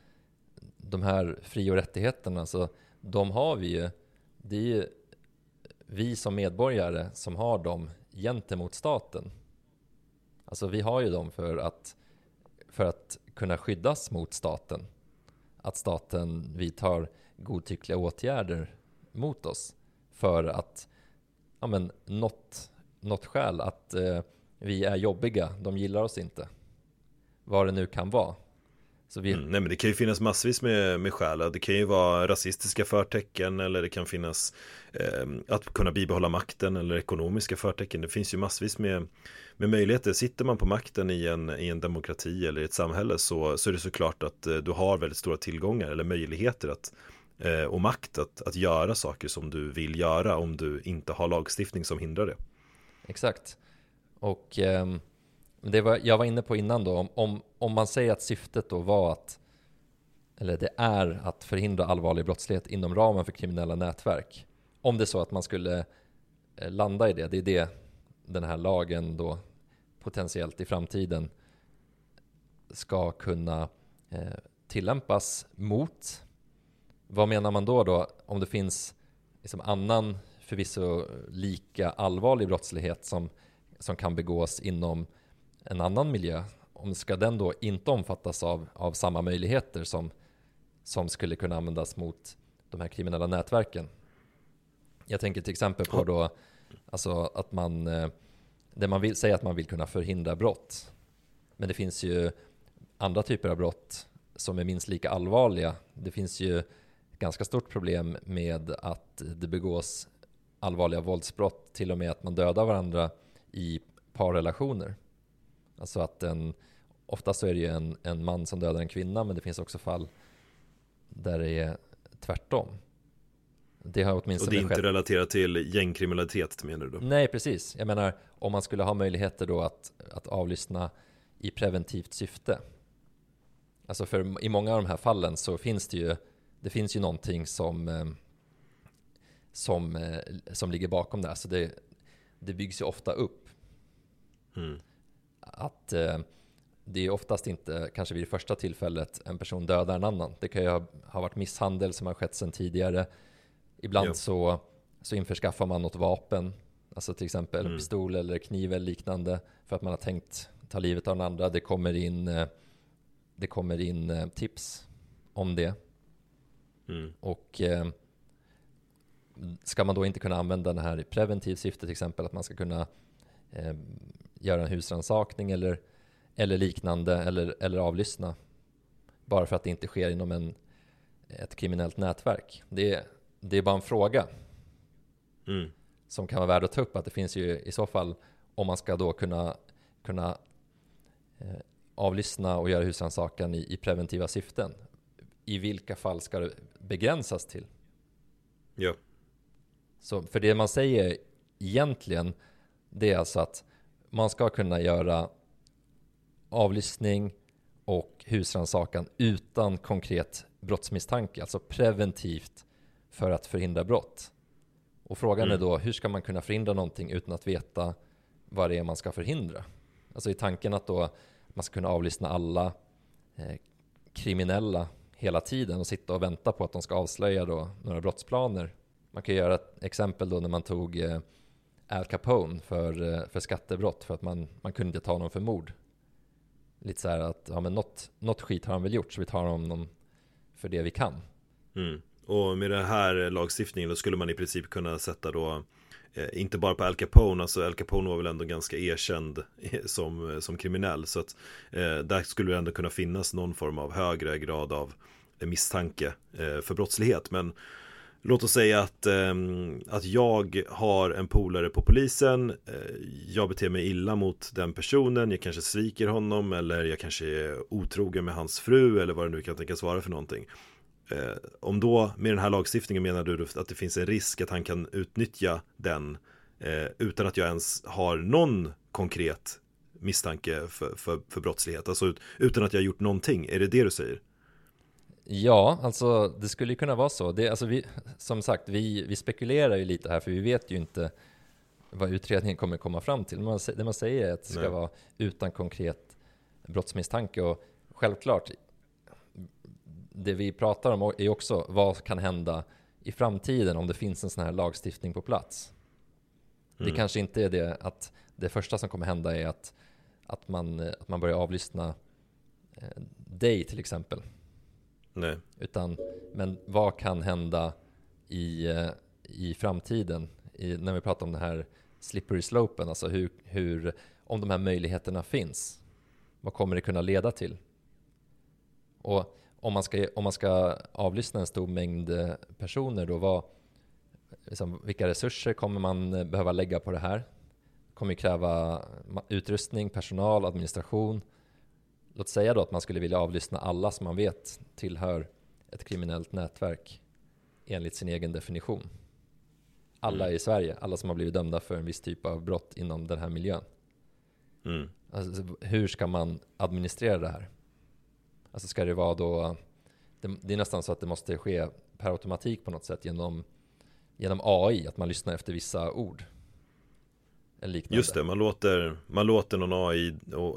de här fri och rättigheterna så de har vi ju det är ju vi som medborgare som har dem gentemot staten. Alltså vi har ju dem för att, för att kunna skyddas mot staten. Att staten vidtar godtyckliga åtgärder mot oss för att, ja men något, något skäl att eh, vi är jobbiga, de gillar oss inte. Vad det nu kan vara. Vi... Mm, nej men det kan ju finnas massvis med, med skäl. Det kan ju vara rasistiska förtecken eller det kan finnas eh, att kunna bibehålla makten eller ekonomiska förtecken. Det finns ju massvis med, med möjligheter. Sitter man på makten i en, i en demokrati eller i ett samhälle så, så är det såklart att eh, du har väldigt stora tillgångar eller möjligheter att eh, och makt att, att göra saker som du vill göra om du inte har lagstiftning som hindrar det. Exakt. Och eh, det var, jag var inne på innan då, om, om, om man säger att syftet då var att, eller det är att förhindra allvarlig brottslighet inom ramen för kriminella nätverk. Om det är så att man skulle eh, landa i det, det är det den här lagen då potentiellt i framtiden ska kunna eh, tillämpas mot. vad menar man då då? Om det finns liksom annan förvisso lika allvarlig brottslighet som, som kan begås inom en annan miljö. Om ska den då inte omfattas av, av samma möjligheter som, som skulle kunna användas mot de här kriminella nätverken? Jag tänker till exempel på då alltså att man, eh, det man vill säga att man vill kunna förhindra brott. Men det finns ju andra typer av brott som är minst lika allvarliga. Det finns ju ett ganska stort problem med att det begås allvarliga våldsbrott, till och med att man dödar varandra i parrelationer. Alltså att en, oftast så är det ju en, en man som dödar en kvinna, men det finns också fall där det är tvärtom. Det har åtminstone Och det är inte skett. relaterat till gängkriminalitet menar du då? Nej, precis. Jag menar, om man skulle ha möjligheter då att, att avlyssna i preventivt syfte. Alltså för i många av de här fallen så finns det ju, det finns ju någonting som, eh, som, eh, som ligger bakom det. Så det, det byggs ju ofta upp. Mm. Att eh, det är oftast inte, kanske vid det första tillfället, en person dödar en annan. Det kan ju ha, ha varit misshandel som har skett sedan tidigare. Ibland så, så införskaffar man något vapen, alltså till exempel mm. pistol eller kniv eller liknande, för att man har tänkt ta livet av den andra. Det kommer in, eh, det kommer in eh, tips om det. Mm. Och eh, ska man då inte kunna använda den här i preventivt syfte, till exempel att man ska kunna eh, göra en husrannsakning eller, eller liknande, eller, eller avlyssna, bara för att det inte sker inom en, ett kriminellt nätverk. Det, det är bara en fråga mm. som kan vara värd att ta upp, att det finns ju i så fall, om man ska då kunna, kunna eh, avlyssna och göra husrannsakan i, i preventiva syften, i vilka fall ska det begränsas till? Ja. Så för det man säger egentligen, det är alltså att man ska kunna göra avlyssning och husrannsakan utan konkret brottsmisstanke, alltså preventivt för att förhindra brott. Och frågan mm. är då, hur ska man kunna förhindra någonting utan att veta vad det är man ska förhindra? Alltså i tanken att då man ska kunna avlyssna alla eh, kriminella hela tiden och sitta och vänta på att de ska avslöja då några brottsplaner. Man kan göra ett exempel då när man tog eh, Al Capone för, eh, för skattebrott för att man, man kunde inte ta honom för mord. Lite så här att, ja men något, något skit har han väl gjort så vi tar honom för det vi kan. Mm. Och med den här lagstiftningen då skulle man i princip kunna sätta då eh, inte bara på Al Capone, alltså Al Capone var väl ändå ganska erkänd eh, som, eh, som kriminell så att eh, där skulle det ändå kunna finnas någon form av högre grad av misstanke eh, för brottslighet men Låt oss säga att, eh, att jag har en polare på polisen. Eh, Jag beter mig illa mot den personen. Jag kanske sviker honom eller jag kanske är otrogen med hans fru eller vad det nu kan tänkas vara för någonting. Eh, Om då med den här lagstiftningen menar du att det finns en risk att han kan utnyttja den eh, Utan att jag ens har någon konkret misstanke för, för, för brottslighet? Alltså utan att jag gjort någonting, är det det du säger? Ja, alltså det skulle kunna vara så. Det, alltså vi, som sagt, vi, vi spekulerar ju lite här för vi vet ju inte vad utredningen kommer komma fram till. Man, det man säger är att det ska Nej. vara utan konkret brottsmisstanke och självklart, det vi pratar om är också vad kan hända i framtiden om det finns en sån här lagstiftning på plats. Mm. Det kanske inte är det att det första som kommer hända är att, att, man, att man börjar avlyssna eh, dig till exempel. Nej. Utan, men vad kan hända i, eh, i framtiden? I, när vi pratar om den här slippery slopen, alltså hur, hur, om de här möjligheterna finns, vad kommer det kunna leda till? Och om man ska, om man ska avlyssna en stor mängd eh, personer då, vad, liksom, vilka resurser kommer man eh, behöva lägga på det här? Det kommer kräva utrustning, personal, administration Låt säga då att man skulle vilja avlyssna alla som man vet tillhör ett kriminellt nätverk enligt sin egen definition. Alla mm. i Sverige, alla som har blivit dömda för en viss typ av brott inom den här miljön. Mm. Alltså, hur ska man administrera det här? Alltså ska det vara då, det, det, är nästan så att det måste ske per automatik på något sätt genom, genom AI, att man lyssnar efter vissa ord. Liknande. Just det, man låter, man låter någon AI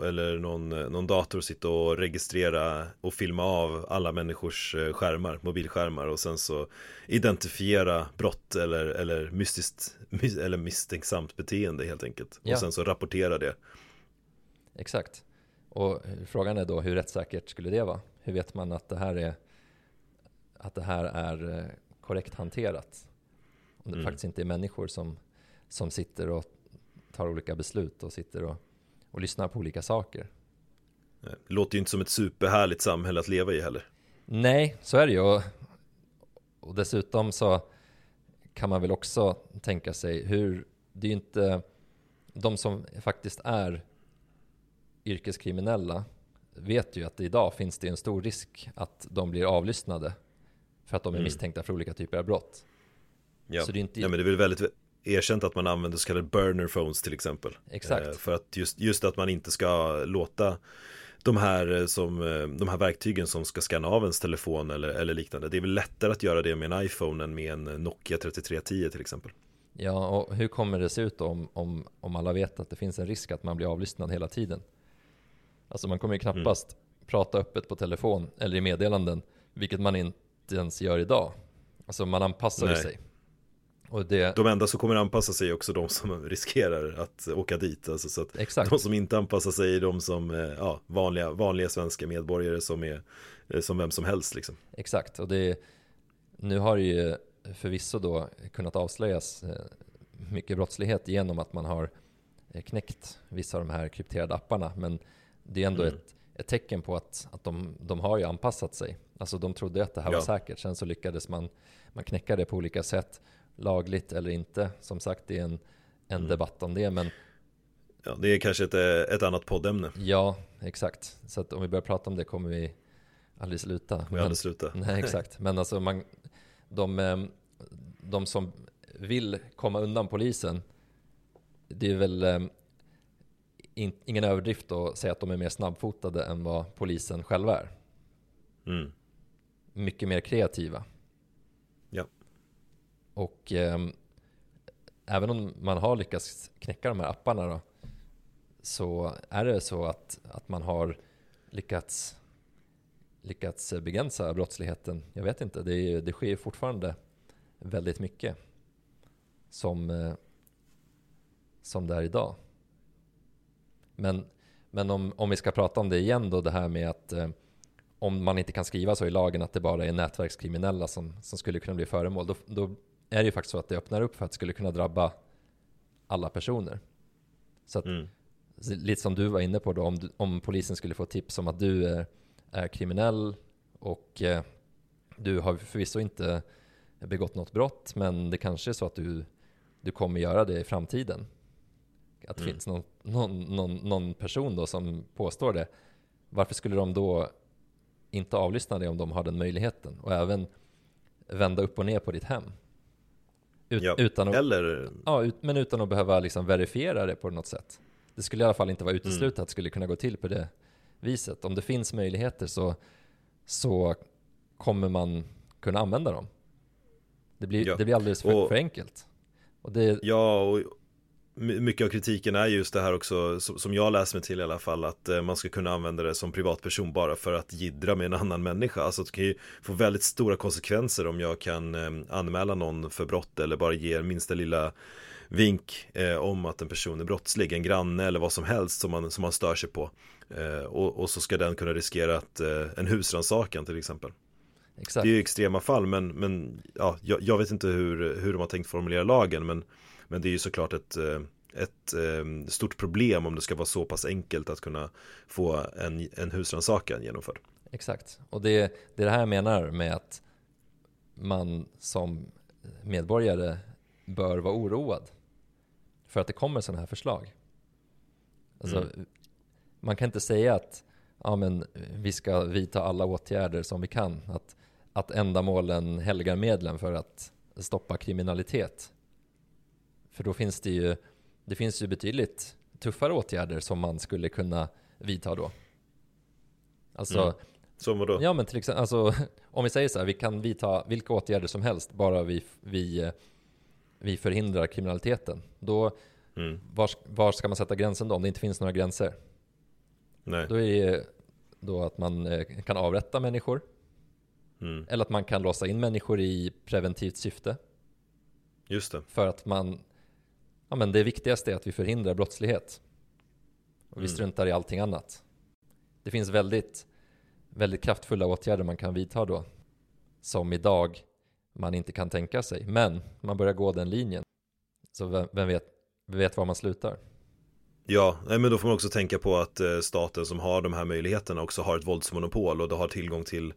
eller någon, någon dator sitta och registrera och filma av alla människors eh, skärmar, mobilskärmar och sen så identifiera brott eller, eller, mystiskt, eller misstänksamt beteende helt enkelt. Ja. Och sen så rapportera det. Exakt. Och frågan är då hur rättssäkert skulle det vara? Hur vet man att det här är, att det här är eh, korrekt hanterat? Om det Mm. faktiskt inte är människor som, som sitter och tar olika beslut och sitter och, och lyssnar på olika saker. Det låter ju inte som ett superhärligt samhälle att leva i heller. Nej, så är det ju. Och, och dessutom så kan man väl också tänka sig hur, det är ju inte de som faktiskt är yrkeskriminella vet ju att idag finns det en stor risk att de blir avlyssnade för att de är Mm. misstänkta för olika typer av brott. Ja. Så det är inte- ja, men det är väl väldigt erkänt att man använder så kallade burner phones till exempel. Exakt. Eh, För att just, just att man inte ska låta de här, eh, som, eh, de här verktygen som ska scanna av ens telefon eller, eller liknande. Det är väl lättare att göra det med en iPhone än med en Nokia 3310 till exempel. Ja, och hur kommer det se ut då om, om, om alla vet att det finns en risk att man blir avlyssnad hela tiden? Alltså man kommer ju knappast prata öppet på telefon eller i meddelanden, vilket man inte ens gör idag. Alltså man anpassar Nej. sig. Det, De enda som kommer anpassa sig är också de som riskerar att åka dit. Alltså, så att exakt, de som inte anpassar sig är de som, eh, ja, vanliga, vanliga svenska medborgare som är eh, som vem som helst liksom. exakt. Och det, nu har det ju förvisso då kunnat avslöjas eh, mycket brottslighet genom att man har knäckt vissa av de här krypterade apparna. Men det är ändå Mm. ett, ett tecken på att, att de, de har ju anpassat sig. Alltså de trodde att det här var Ja. säkert. Sen så lyckades man, man knäcka det på olika sätt. Lagligt eller inte. Som sagt, det är en, en Mm. debatt om det. Men Ja, det är kanske ett, ett annat poddämne. ja, exakt. Så att om vi börjar prata om det kommer vi aldrig sluta. Vi Men- aldrig sluta. Nej, exakt. Men alltså man, de, ehm, de som vill komma undan polisen, det är väl ehm, in, ingen överdrift att säga att de är mer snabbfotade än vad polisen själva är. Mm. Mycket mer kreativa. Och eh, även om man har lyckats knäcka de här apparna då, så är det så att, att man har lyckats lyckats begränsa brottsligheten. Jag vet inte, det, är, det sker fortfarande väldigt mycket som, eh, som det är idag. Men, men om, om vi ska prata om det igen då, det här med att eh, om man inte kan skriva så i lagen att det bara är nätverkskriminella som, som skulle kunna bli föremål, då, då är det ju faktiskt så att det öppnar upp för att det skulle kunna drabba alla personer. Så att, Mm. lite som du var inne på då, om, du, om polisen skulle få tips om att du är, är kriminell och eh, du har förvisso inte begått något brott, men det kanske är så att du, du kommer göra det i framtiden. Att det Mm. finns någon, någon, någon, någon person då som påstår det. Varför skulle de då inte avlyssna dig om de har den möjligheten? Och även vända upp och ner på ditt hem. Ut, Ja. utan att, Eller, Ja, ut, men utan att behöva liksom verifiera det på något sätt. Det skulle i alla fall inte vara uteslutet att det skulle kunna gå till på det viset. Om det finns möjligheter så, så kommer man kunna använda dem. Det blir, Ja. det blir alldeles för, Och- för enkelt. Och det, ja, och mycket av kritiken är just det här också, som jag läser mig till i alla fall, att eh, man ska kunna använda det som privatperson bara för att gidra med en annan människa. Alltså det kan ju få väldigt stora konsekvenser om jag kan eh, anmäla någon för brott eller bara ge minsta lilla vink eh, om att en person är brottslig, en granne eller vad som helst som man, som man stör sig på. Och, och så ska den kunna riskera att, en husrannsakan till exempel. exakt. Det är ju extrema fall men, men ja, jag, jag vet inte hur, hur de har tänkt formulera lagen men, men det är ju såklart ett, eh, ett eh, stort problem om det ska vara så pass enkelt att kunna få en, en husrannsakan genomförd. Exakt. Och det, det är det här jag menar med att man som medborgare bör vara oroad för att det kommer sådana här förslag. Alltså, Mm. Man kan inte säga att ja, men vi ska vidta alla åtgärder som vi kan. Att, att ändamålen helgar medlen för att stoppa kriminalitet. För då finns det ju, det finns ju betydligt tuffare åtgärder som man skulle kunna vidta då. Alltså, Mm. Som vadå? Ja men till exempel, alltså, om vi säger så här, vi kan vidta vilka åtgärder som helst bara vi, vi, vi förhindrar kriminaliteten. Då, Mm. Var, var ska man sätta gränsen då om det inte finns några gränser? Nej. Då är det då att man eh, kan avrätta människor Mm. eller att man kan låsa in människor i preventivt syfte Just det. för att man Ja men det viktigaste är att vi förhindrar brottslighet och vi Mm. struntar i allting annat. Det finns väldigt, väldigt kraftfulla åtgärder man kan vidta då som idag man inte kan tänka sig. Men man börjar gå den linjen. Så vem, vem vet, vem vet var man slutar? Ja, men då får man också tänka på att eh, staten som har de här möjligheterna också har ett våldsmonopol och det har tillgång till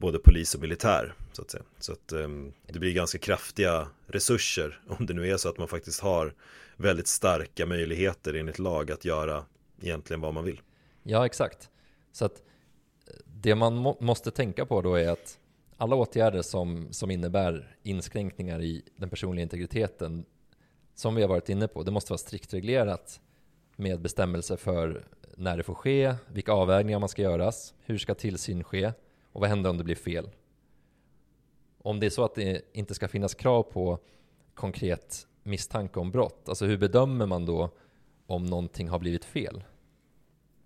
både polis och militär så att säga. Så att ehm, det blir ganska kraftiga resurser om det nu är så att man faktiskt har väldigt starka möjligheter enligt lag att göra egentligen vad man vill. Ja, exakt. Så att eh, det man må, måste tänka på då är att alla åtgärder som, som innebär inskränkningar i den personliga integriteten, som vi har varit inne på, det måste vara strikt reglerat med bestämmelser för när det får ske, vilka avvägningar man ska göras, hur ska tillsyn ske och vad händer om det blir fel? Om det är så att det inte ska finnas krav på konkret misstanke om brott, alltså hur bedömer man då om någonting har blivit fel?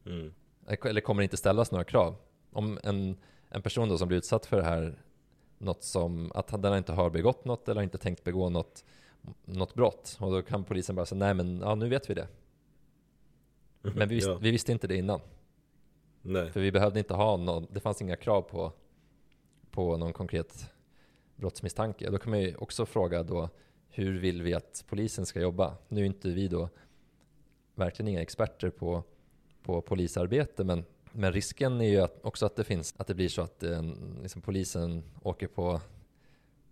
Mm. Eller kommer det inte ställas några krav? Om en, en person då som blir utsatt för det här, något som, att den inte har begått något eller inte tänkt begå något, något brott. Och då kan polisen bara säga, nej men ja, nu vet vi det. Men vi, visst, Ja, vi visste inte det innan. Nej. För vi behövde inte ha någon, det fanns inga krav på, på någon konkret brottsmisstanke. Då kan man ju också fråga då, hur vill vi att polisen ska jobba? Nu är inte vi då verkligen inga experter på, på polisarbete, men, men risken är ju att, också att det finns, att det blir så att eh, liksom polisen åker på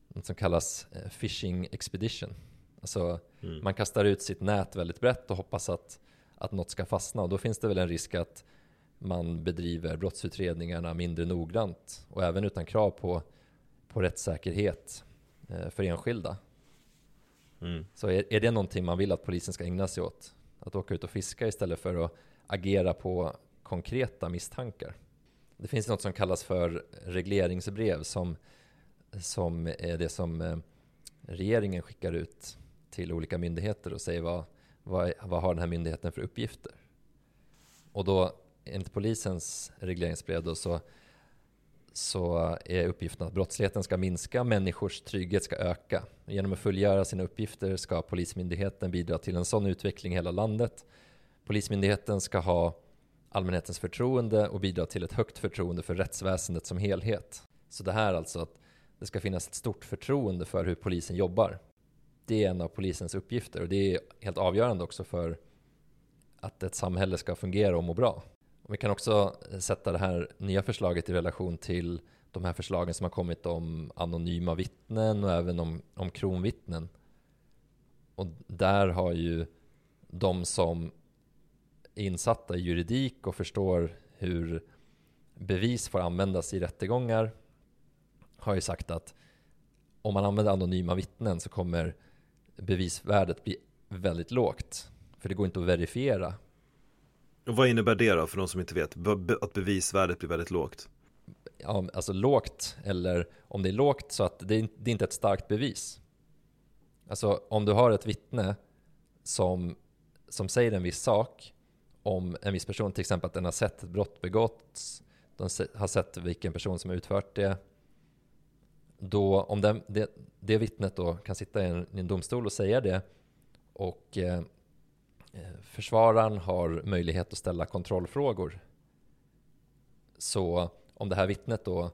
något som kallas eh, phishing expedition. Alltså Mm. man kastar ut sitt nät väldigt brett och hoppas att, att något ska fastna och då finns det väl en risk att man bedriver brottsutredningarna mindre noggrant och även utan krav på, på rättssäkerhet eh, för enskilda. Mm. Så är, är det någonting man vill att polisen ska ägna sig åt? Att åka ut och fiska istället för att agera på konkreta misstankar? Det finns något som kallas för regleringsbrev som, som är det som eh, regeringen skickar ut till olika myndigheter och säger vad, vad, vad har den här myndigheten för uppgifter? Och då enligt polisens regleringsbrev då så, så är uppgiften att brottsligheten ska minska, människors trygghet ska öka. Genom att fullgöra sina uppgifter ska Polismyndigheten bidra till en sån utveckling i hela landet. Polismyndigheten ska ha allmänhetens förtroende och bidra till ett högt förtroende för rättsväsendet som helhet. Så det här alltså att det ska finnas ett stort förtroende för hur polisen jobbar. Det är en av polisens uppgifter och det är helt avgörande också för att ett samhälle ska fungera och må bra. Och vi kan också sätta det här nya förslaget i relation till de här förslagen som har kommit om anonyma vittnen och även om, om kronvittnen. Och där har ju de som är insatta i juridik och förstår hur bevis får användas i rättegångar har ju sagt att om man använder anonyma vittnen så kommer bevisvärdet bli väldigt lågt. För det går inte att verifiera. Och vad innebär det då för de som inte vet? Att bevisvärdet blir väldigt lågt? Ja, alltså lågt, eller om det är lågt så att det är, det är inte ett starkt bevis. Alltså om du har ett vittne som, som säger en viss sak om en viss person, till exempel att den har sett ett brott begåtts, de har sett vilken person som har utfört det. Då, om den, det, det vittnet då kan sitta i en, i en domstol och säga det och eh, Eh, försvararen har möjlighet att ställa kontrollfrågor. Så om det här vittnet då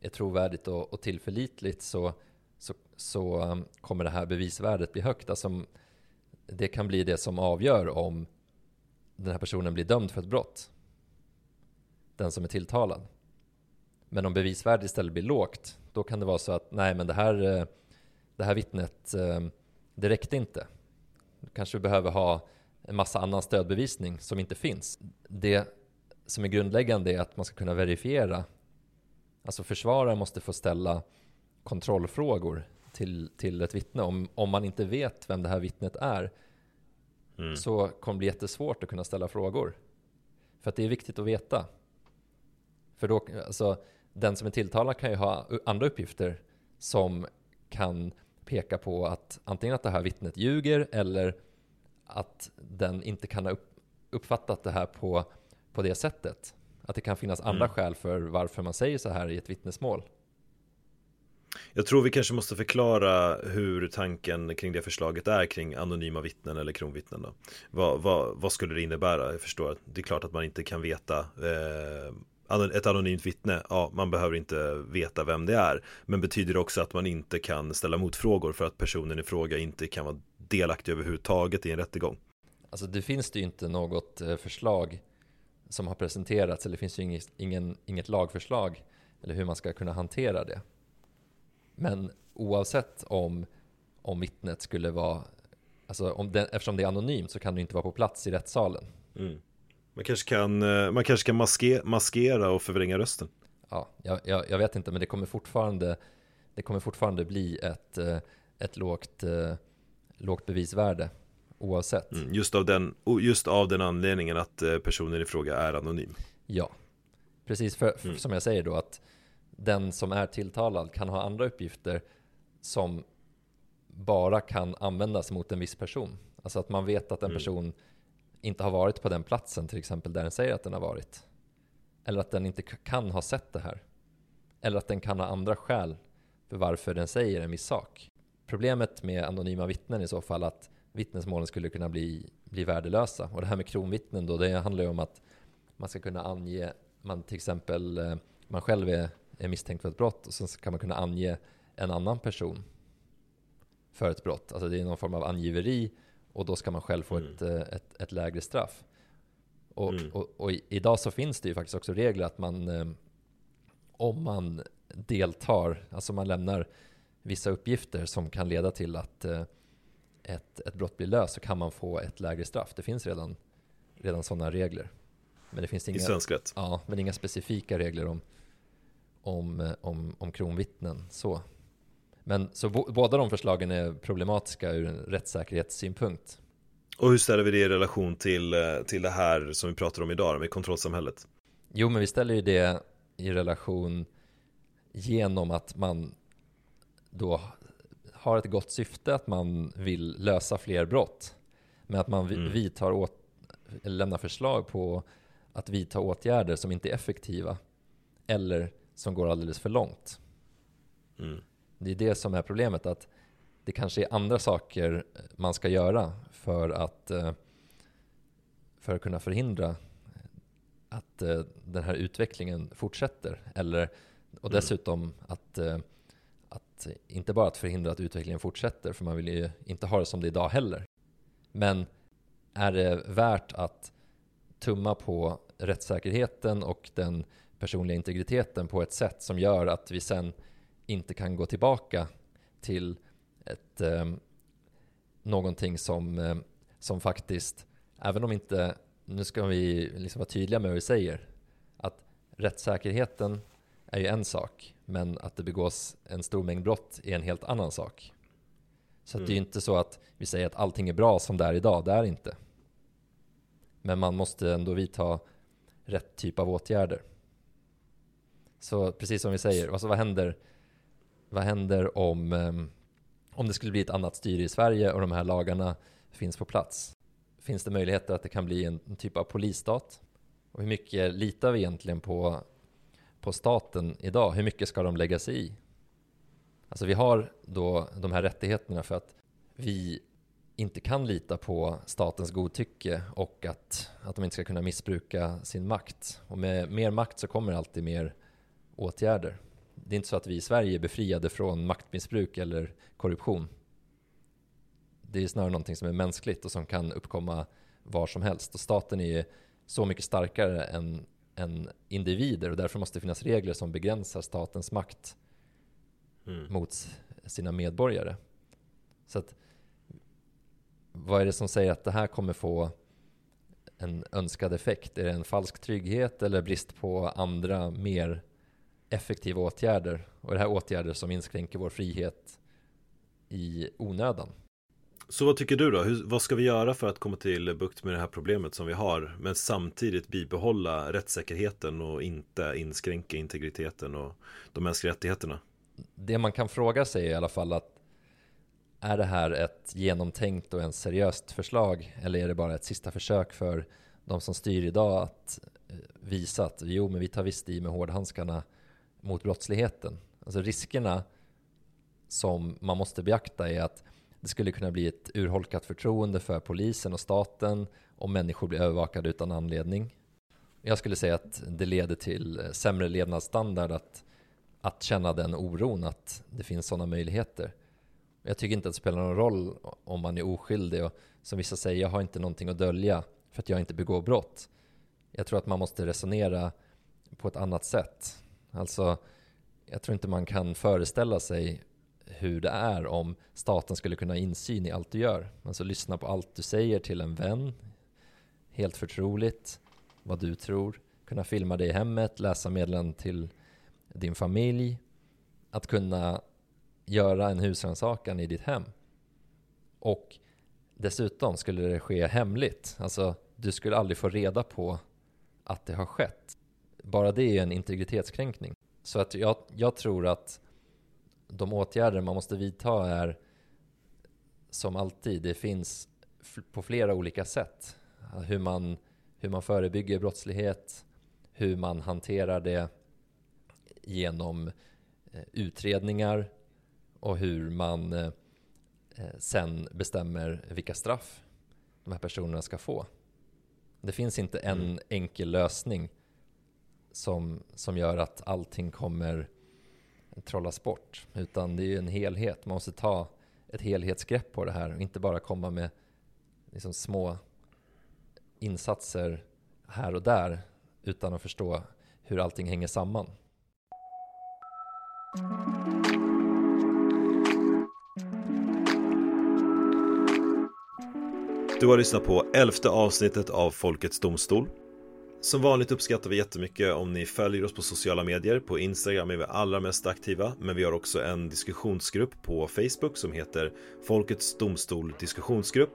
är trovärdigt och, och tillförlitligt så, så, så um, kommer det här bevisvärdet bli högt. Alltså, det kan bli det som avgör om den här personen blir dömd för ett brott. Den som är tilltalad. Men om bevisvärdet istället blir lågt, då kan det vara så att nej men det här, eh, det här vittnet, eh, det räckte inte. Kanske vi behöver ha en massa annan stödbevisning som inte finns. Det som är grundläggande är att man ska kunna verifiera. Alltså försvararen måste få ställa kontrollfrågor till, till ett vittne. Om, om man inte vet vem det här vittnet är Mm. så kommer det bli jättesvårt att kunna ställa frågor. För att det är viktigt att veta. För då, alltså, den som är tilltalad kan ju ha andra uppgifter som kan peka på att antingen att det här vittnet ljuger eller att den inte kan ha upp, uppfattat det här på, på det sättet. Att det kan finnas andra Mm. skäl för varför man säger så här i ett vittnesmål. Jag tror vi kanske måste förklara hur tanken kring det förslaget är kring anonyma vittnen eller kronvittnen då. Vad, vad, vad skulle det innebära? Jag förstår att det är klart att man inte kan veta eh, ett anonymt vittne, ja man behöver inte veta vem det är Men betyder det också att man inte kan ställa motfrågor för att personen i fråga inte kan vara delaktig överhuvudtaget i en rättegång? Alltså det finns det ju inte något eh, förslag som har presenterats, eller det finns ju inget, ingen, inget lagförslag eller hur man ska kunna hantera det. Men oavsett om, om vittnet skulle vara, alltså om den, eftersom det är anonymt så kan du inte vara på plats i rättssalen. Mm. Man kanske kan, eh, man kanske kan maske, maskera och förvränga rösten Ja, jag, jag, jag vet inte, men det kommer fortfarande, det kommer fortfarande bli ett, eh, ett lågt, lågt bevisvärde oavsett. mm. just, av den, just av den anledningen att eh, personen i fråga är anonym Ja, precis för, för Mm. som jag säger då att den som är tilltalad kan ha andra uppgifter som bara kan användas mot en viss person. Alltså att man vet att en Mm. person inte har varit på den platsen till exempel där den säger att den har varit. Eller att den inte kan ha sett det här. Eller att den kan ha andra skäl för varför den säger en viss sak. Problemet med anonyma vittnen i så fall att vittnesmålen skulle kunna bli, bli värdelösa. Och det här med kronvittnen då, det handlar ju om att man ska kunna ange, man till exempel, eh, man själv är, är misstänkt för ett brott och sen så kan man kunna ange en annan person för ett brott. Alltså det är någon form av angiveri och då ska man själv få Mm. ett, eh, ett, ett lägre straff. Och, Mm. och, och i- idag så finns det ju faktiskt också regler att man, eh, om man deltar, alltså man lämnar vissa uppgifter som kan leda till att eh, ett, ett brott blir löst så kan man få ett lägre straff. Det finns redan, redan sådana regler. Men det finns i inga, svensk rätt ja, men inga specifika regler om, om, eh, om, om kronvittnen. Så. Men så bo, båda de förslagen är problematiska ur en rättssäkerhetssynpunkt. Och hur ställer vi det i relation till, eh, till det här som vi pratar om idag med kontrollsamhället? Jo, men vi ställer ju det i relation genom att man då har ett gott syfte, att man vill lösa fler brott. Men att man Mm. vidtar åt, lämnar förslag på att vidta åtgärder som inte är effektiva eller som går alldeles för långt. Mm. Det är det som är problemet, att det kanske är andra saker man ska göra för att, eh, för att kunna förhindra att eh, den här utvecklingen fortsätter. Eller, och Mm. dessutom att, eh, att inte bara att förhindra att utvecklingen fortsätter, för man vill ju inte ha det som det är idag heller. Men är det värt att tumma på rättssäkerheten och den personliga integriteten på ett sätt som gör att vi sen inte kan gå tillbaka till ett, eh, någonting som, eh, som faktiskt, även om inte, nu ska vi liksom vara tydliga med vad vi säger, att rättssäkerheten är ju en sak, men att det begås en stor mängd brott är en helt annan sak. Så att det är ju Mm. inte så att vi säger att allting är bra som det är idag, det är inte. Men man måste ändå vidta rätt typ av åtgärder. Så precis som vi säger, alltså vad händer, vad händer om, ehm, om det skulle bli ett annat styre i Sverige och de här lagarna finns på plats? Finns det möjligheter att det kan bli en, en typ av polisstat? Och hur mycket litar vi egentligen på, på staten idag? Hur mycket ska de lägga sig i? Alltså vi har då de här rättigheterna för att vi inte kan lita på statens godtycke och att, att de inte ska kunna missbruka sin makt. Och med mer makt så kommer alltid mer åtgärder. Det är inte så att vi i Sverige är befriade från maktmissbruk eller korruption. Det är snarare någonting som är mänskligt och som kan uppkomma var som helst. Och staten är ju så mycket starkare än, än individer och därför måste det finnas regler som begränsar statens makt Mm. mot sina medborgare. Så att vad är det som säger att det här kommer få en önskad effekt? Är det en falsk trygghet eller brist på andra mer effektiva åtgärder? Och är det här åtgärder som inskränker vår frihet i onödan? Så vad tycker du då? Hur, vad ska vi göra för att komma till bukt med det här problemet som vi har men samtidigt bibehålla rättssäkerheten och inte inskränka integriteten och de mänskliga rättigheterna? Det man kan fråga sig är i alla fall att är det här ett genomtänkt och en seriöst förslag eller är det bara ett sista försök för de som styr idag att eh, visa att jo, men vi tar visst i med hårdhandskarna mot brottsligheten. Alltså riskerna som man måste beakta är att det skulle kunna bli ett urholkat förtroende för polisen och staten om människor blir övervakade utan anledning. Jag skulle säga att det leder till sämre levnadsstandard att, att känna den oron att det finns sådana möjligheter. Jag tycker inte att det spelar någon roll om man är oskyldig och som vissa säger, jag har inte någonting att dölja för att jag inte begår brott. Jag tror att man måste resonera på ett annat sätt. Alltså, jag tror inte man kan föreställa sig hur det är om staten skulle kunna ha insyn i allt du gör. Alltså lyssna på allt du säger till en vän, helt förtroligt, vad du tror, kunna filma dig i hemmet, läsa meddelanden till din familj, att kunna göra en husrannsakan i ditt hem. Och dessutom skulle det ske hemligt, alltså du skulle aldrig få reda på att det har skett. Bara det är en integritetskränkning. Så att jag, jag tror att de åtgärder man måste vidta är som alltid, det finns på flera olika sätt. Hur man, hur man förebygger brottslighet, hur man hanterar det genom eh, utredningar och hur man eh, sen bestämmer vilka straff de här personerna ska få. Det finns inte en mm. enkel lösning som, som gör att allting kommer trollas bort. Utan det är ju en helhet. Man måste ta ett helhetsgrepp på det här och inte bara komma med liksom små insatser här och där utan att förstå hur allting hänger samman. Du har lyssnat på elfte avsnittet av Folkets Domstol som vanligt uppskattar vi jättemycket om ni följer oss på sociala medier. På Instagram är vi allra mest aktiva, men vi har också en diskussionsgrupp på Facebook som heter Folkets Domstol Diskussionsgrupp.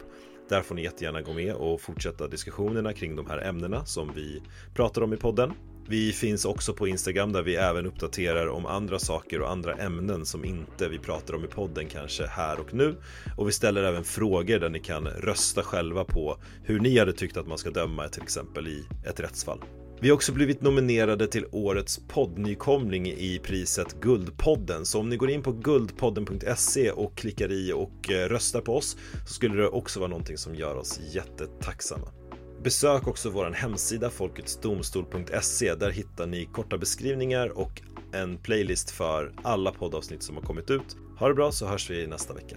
Där får ni jättegärna gå med och fortsätta diskussionerna kring de här ämnena som vi pratar om i podden. Vi finns också på Instagram där vi även uppdaterar om andra saker och andra ämnen som inte vi pratar om i podden kanske här och nu. Och vi ställer även frågor där ni kan rösta själva på hur ni hade tyckt att man ska döma till exempel i ett rättsfall. Vi har också blivit nominerade till årets poddnykomling i priset Guldpodden. Så om ni går in på guldpodden.se och klickar i och eh, röstar på oss så skulle det också vara någonting som gör oss jättetacksamma. Besök också vår hemsida folketsdomstol.se. Där hittar ni korta beskrivningar och en playlist för alla poddavsnitt som har kommit ut. Ha det bra så hörs vi nästa vecka.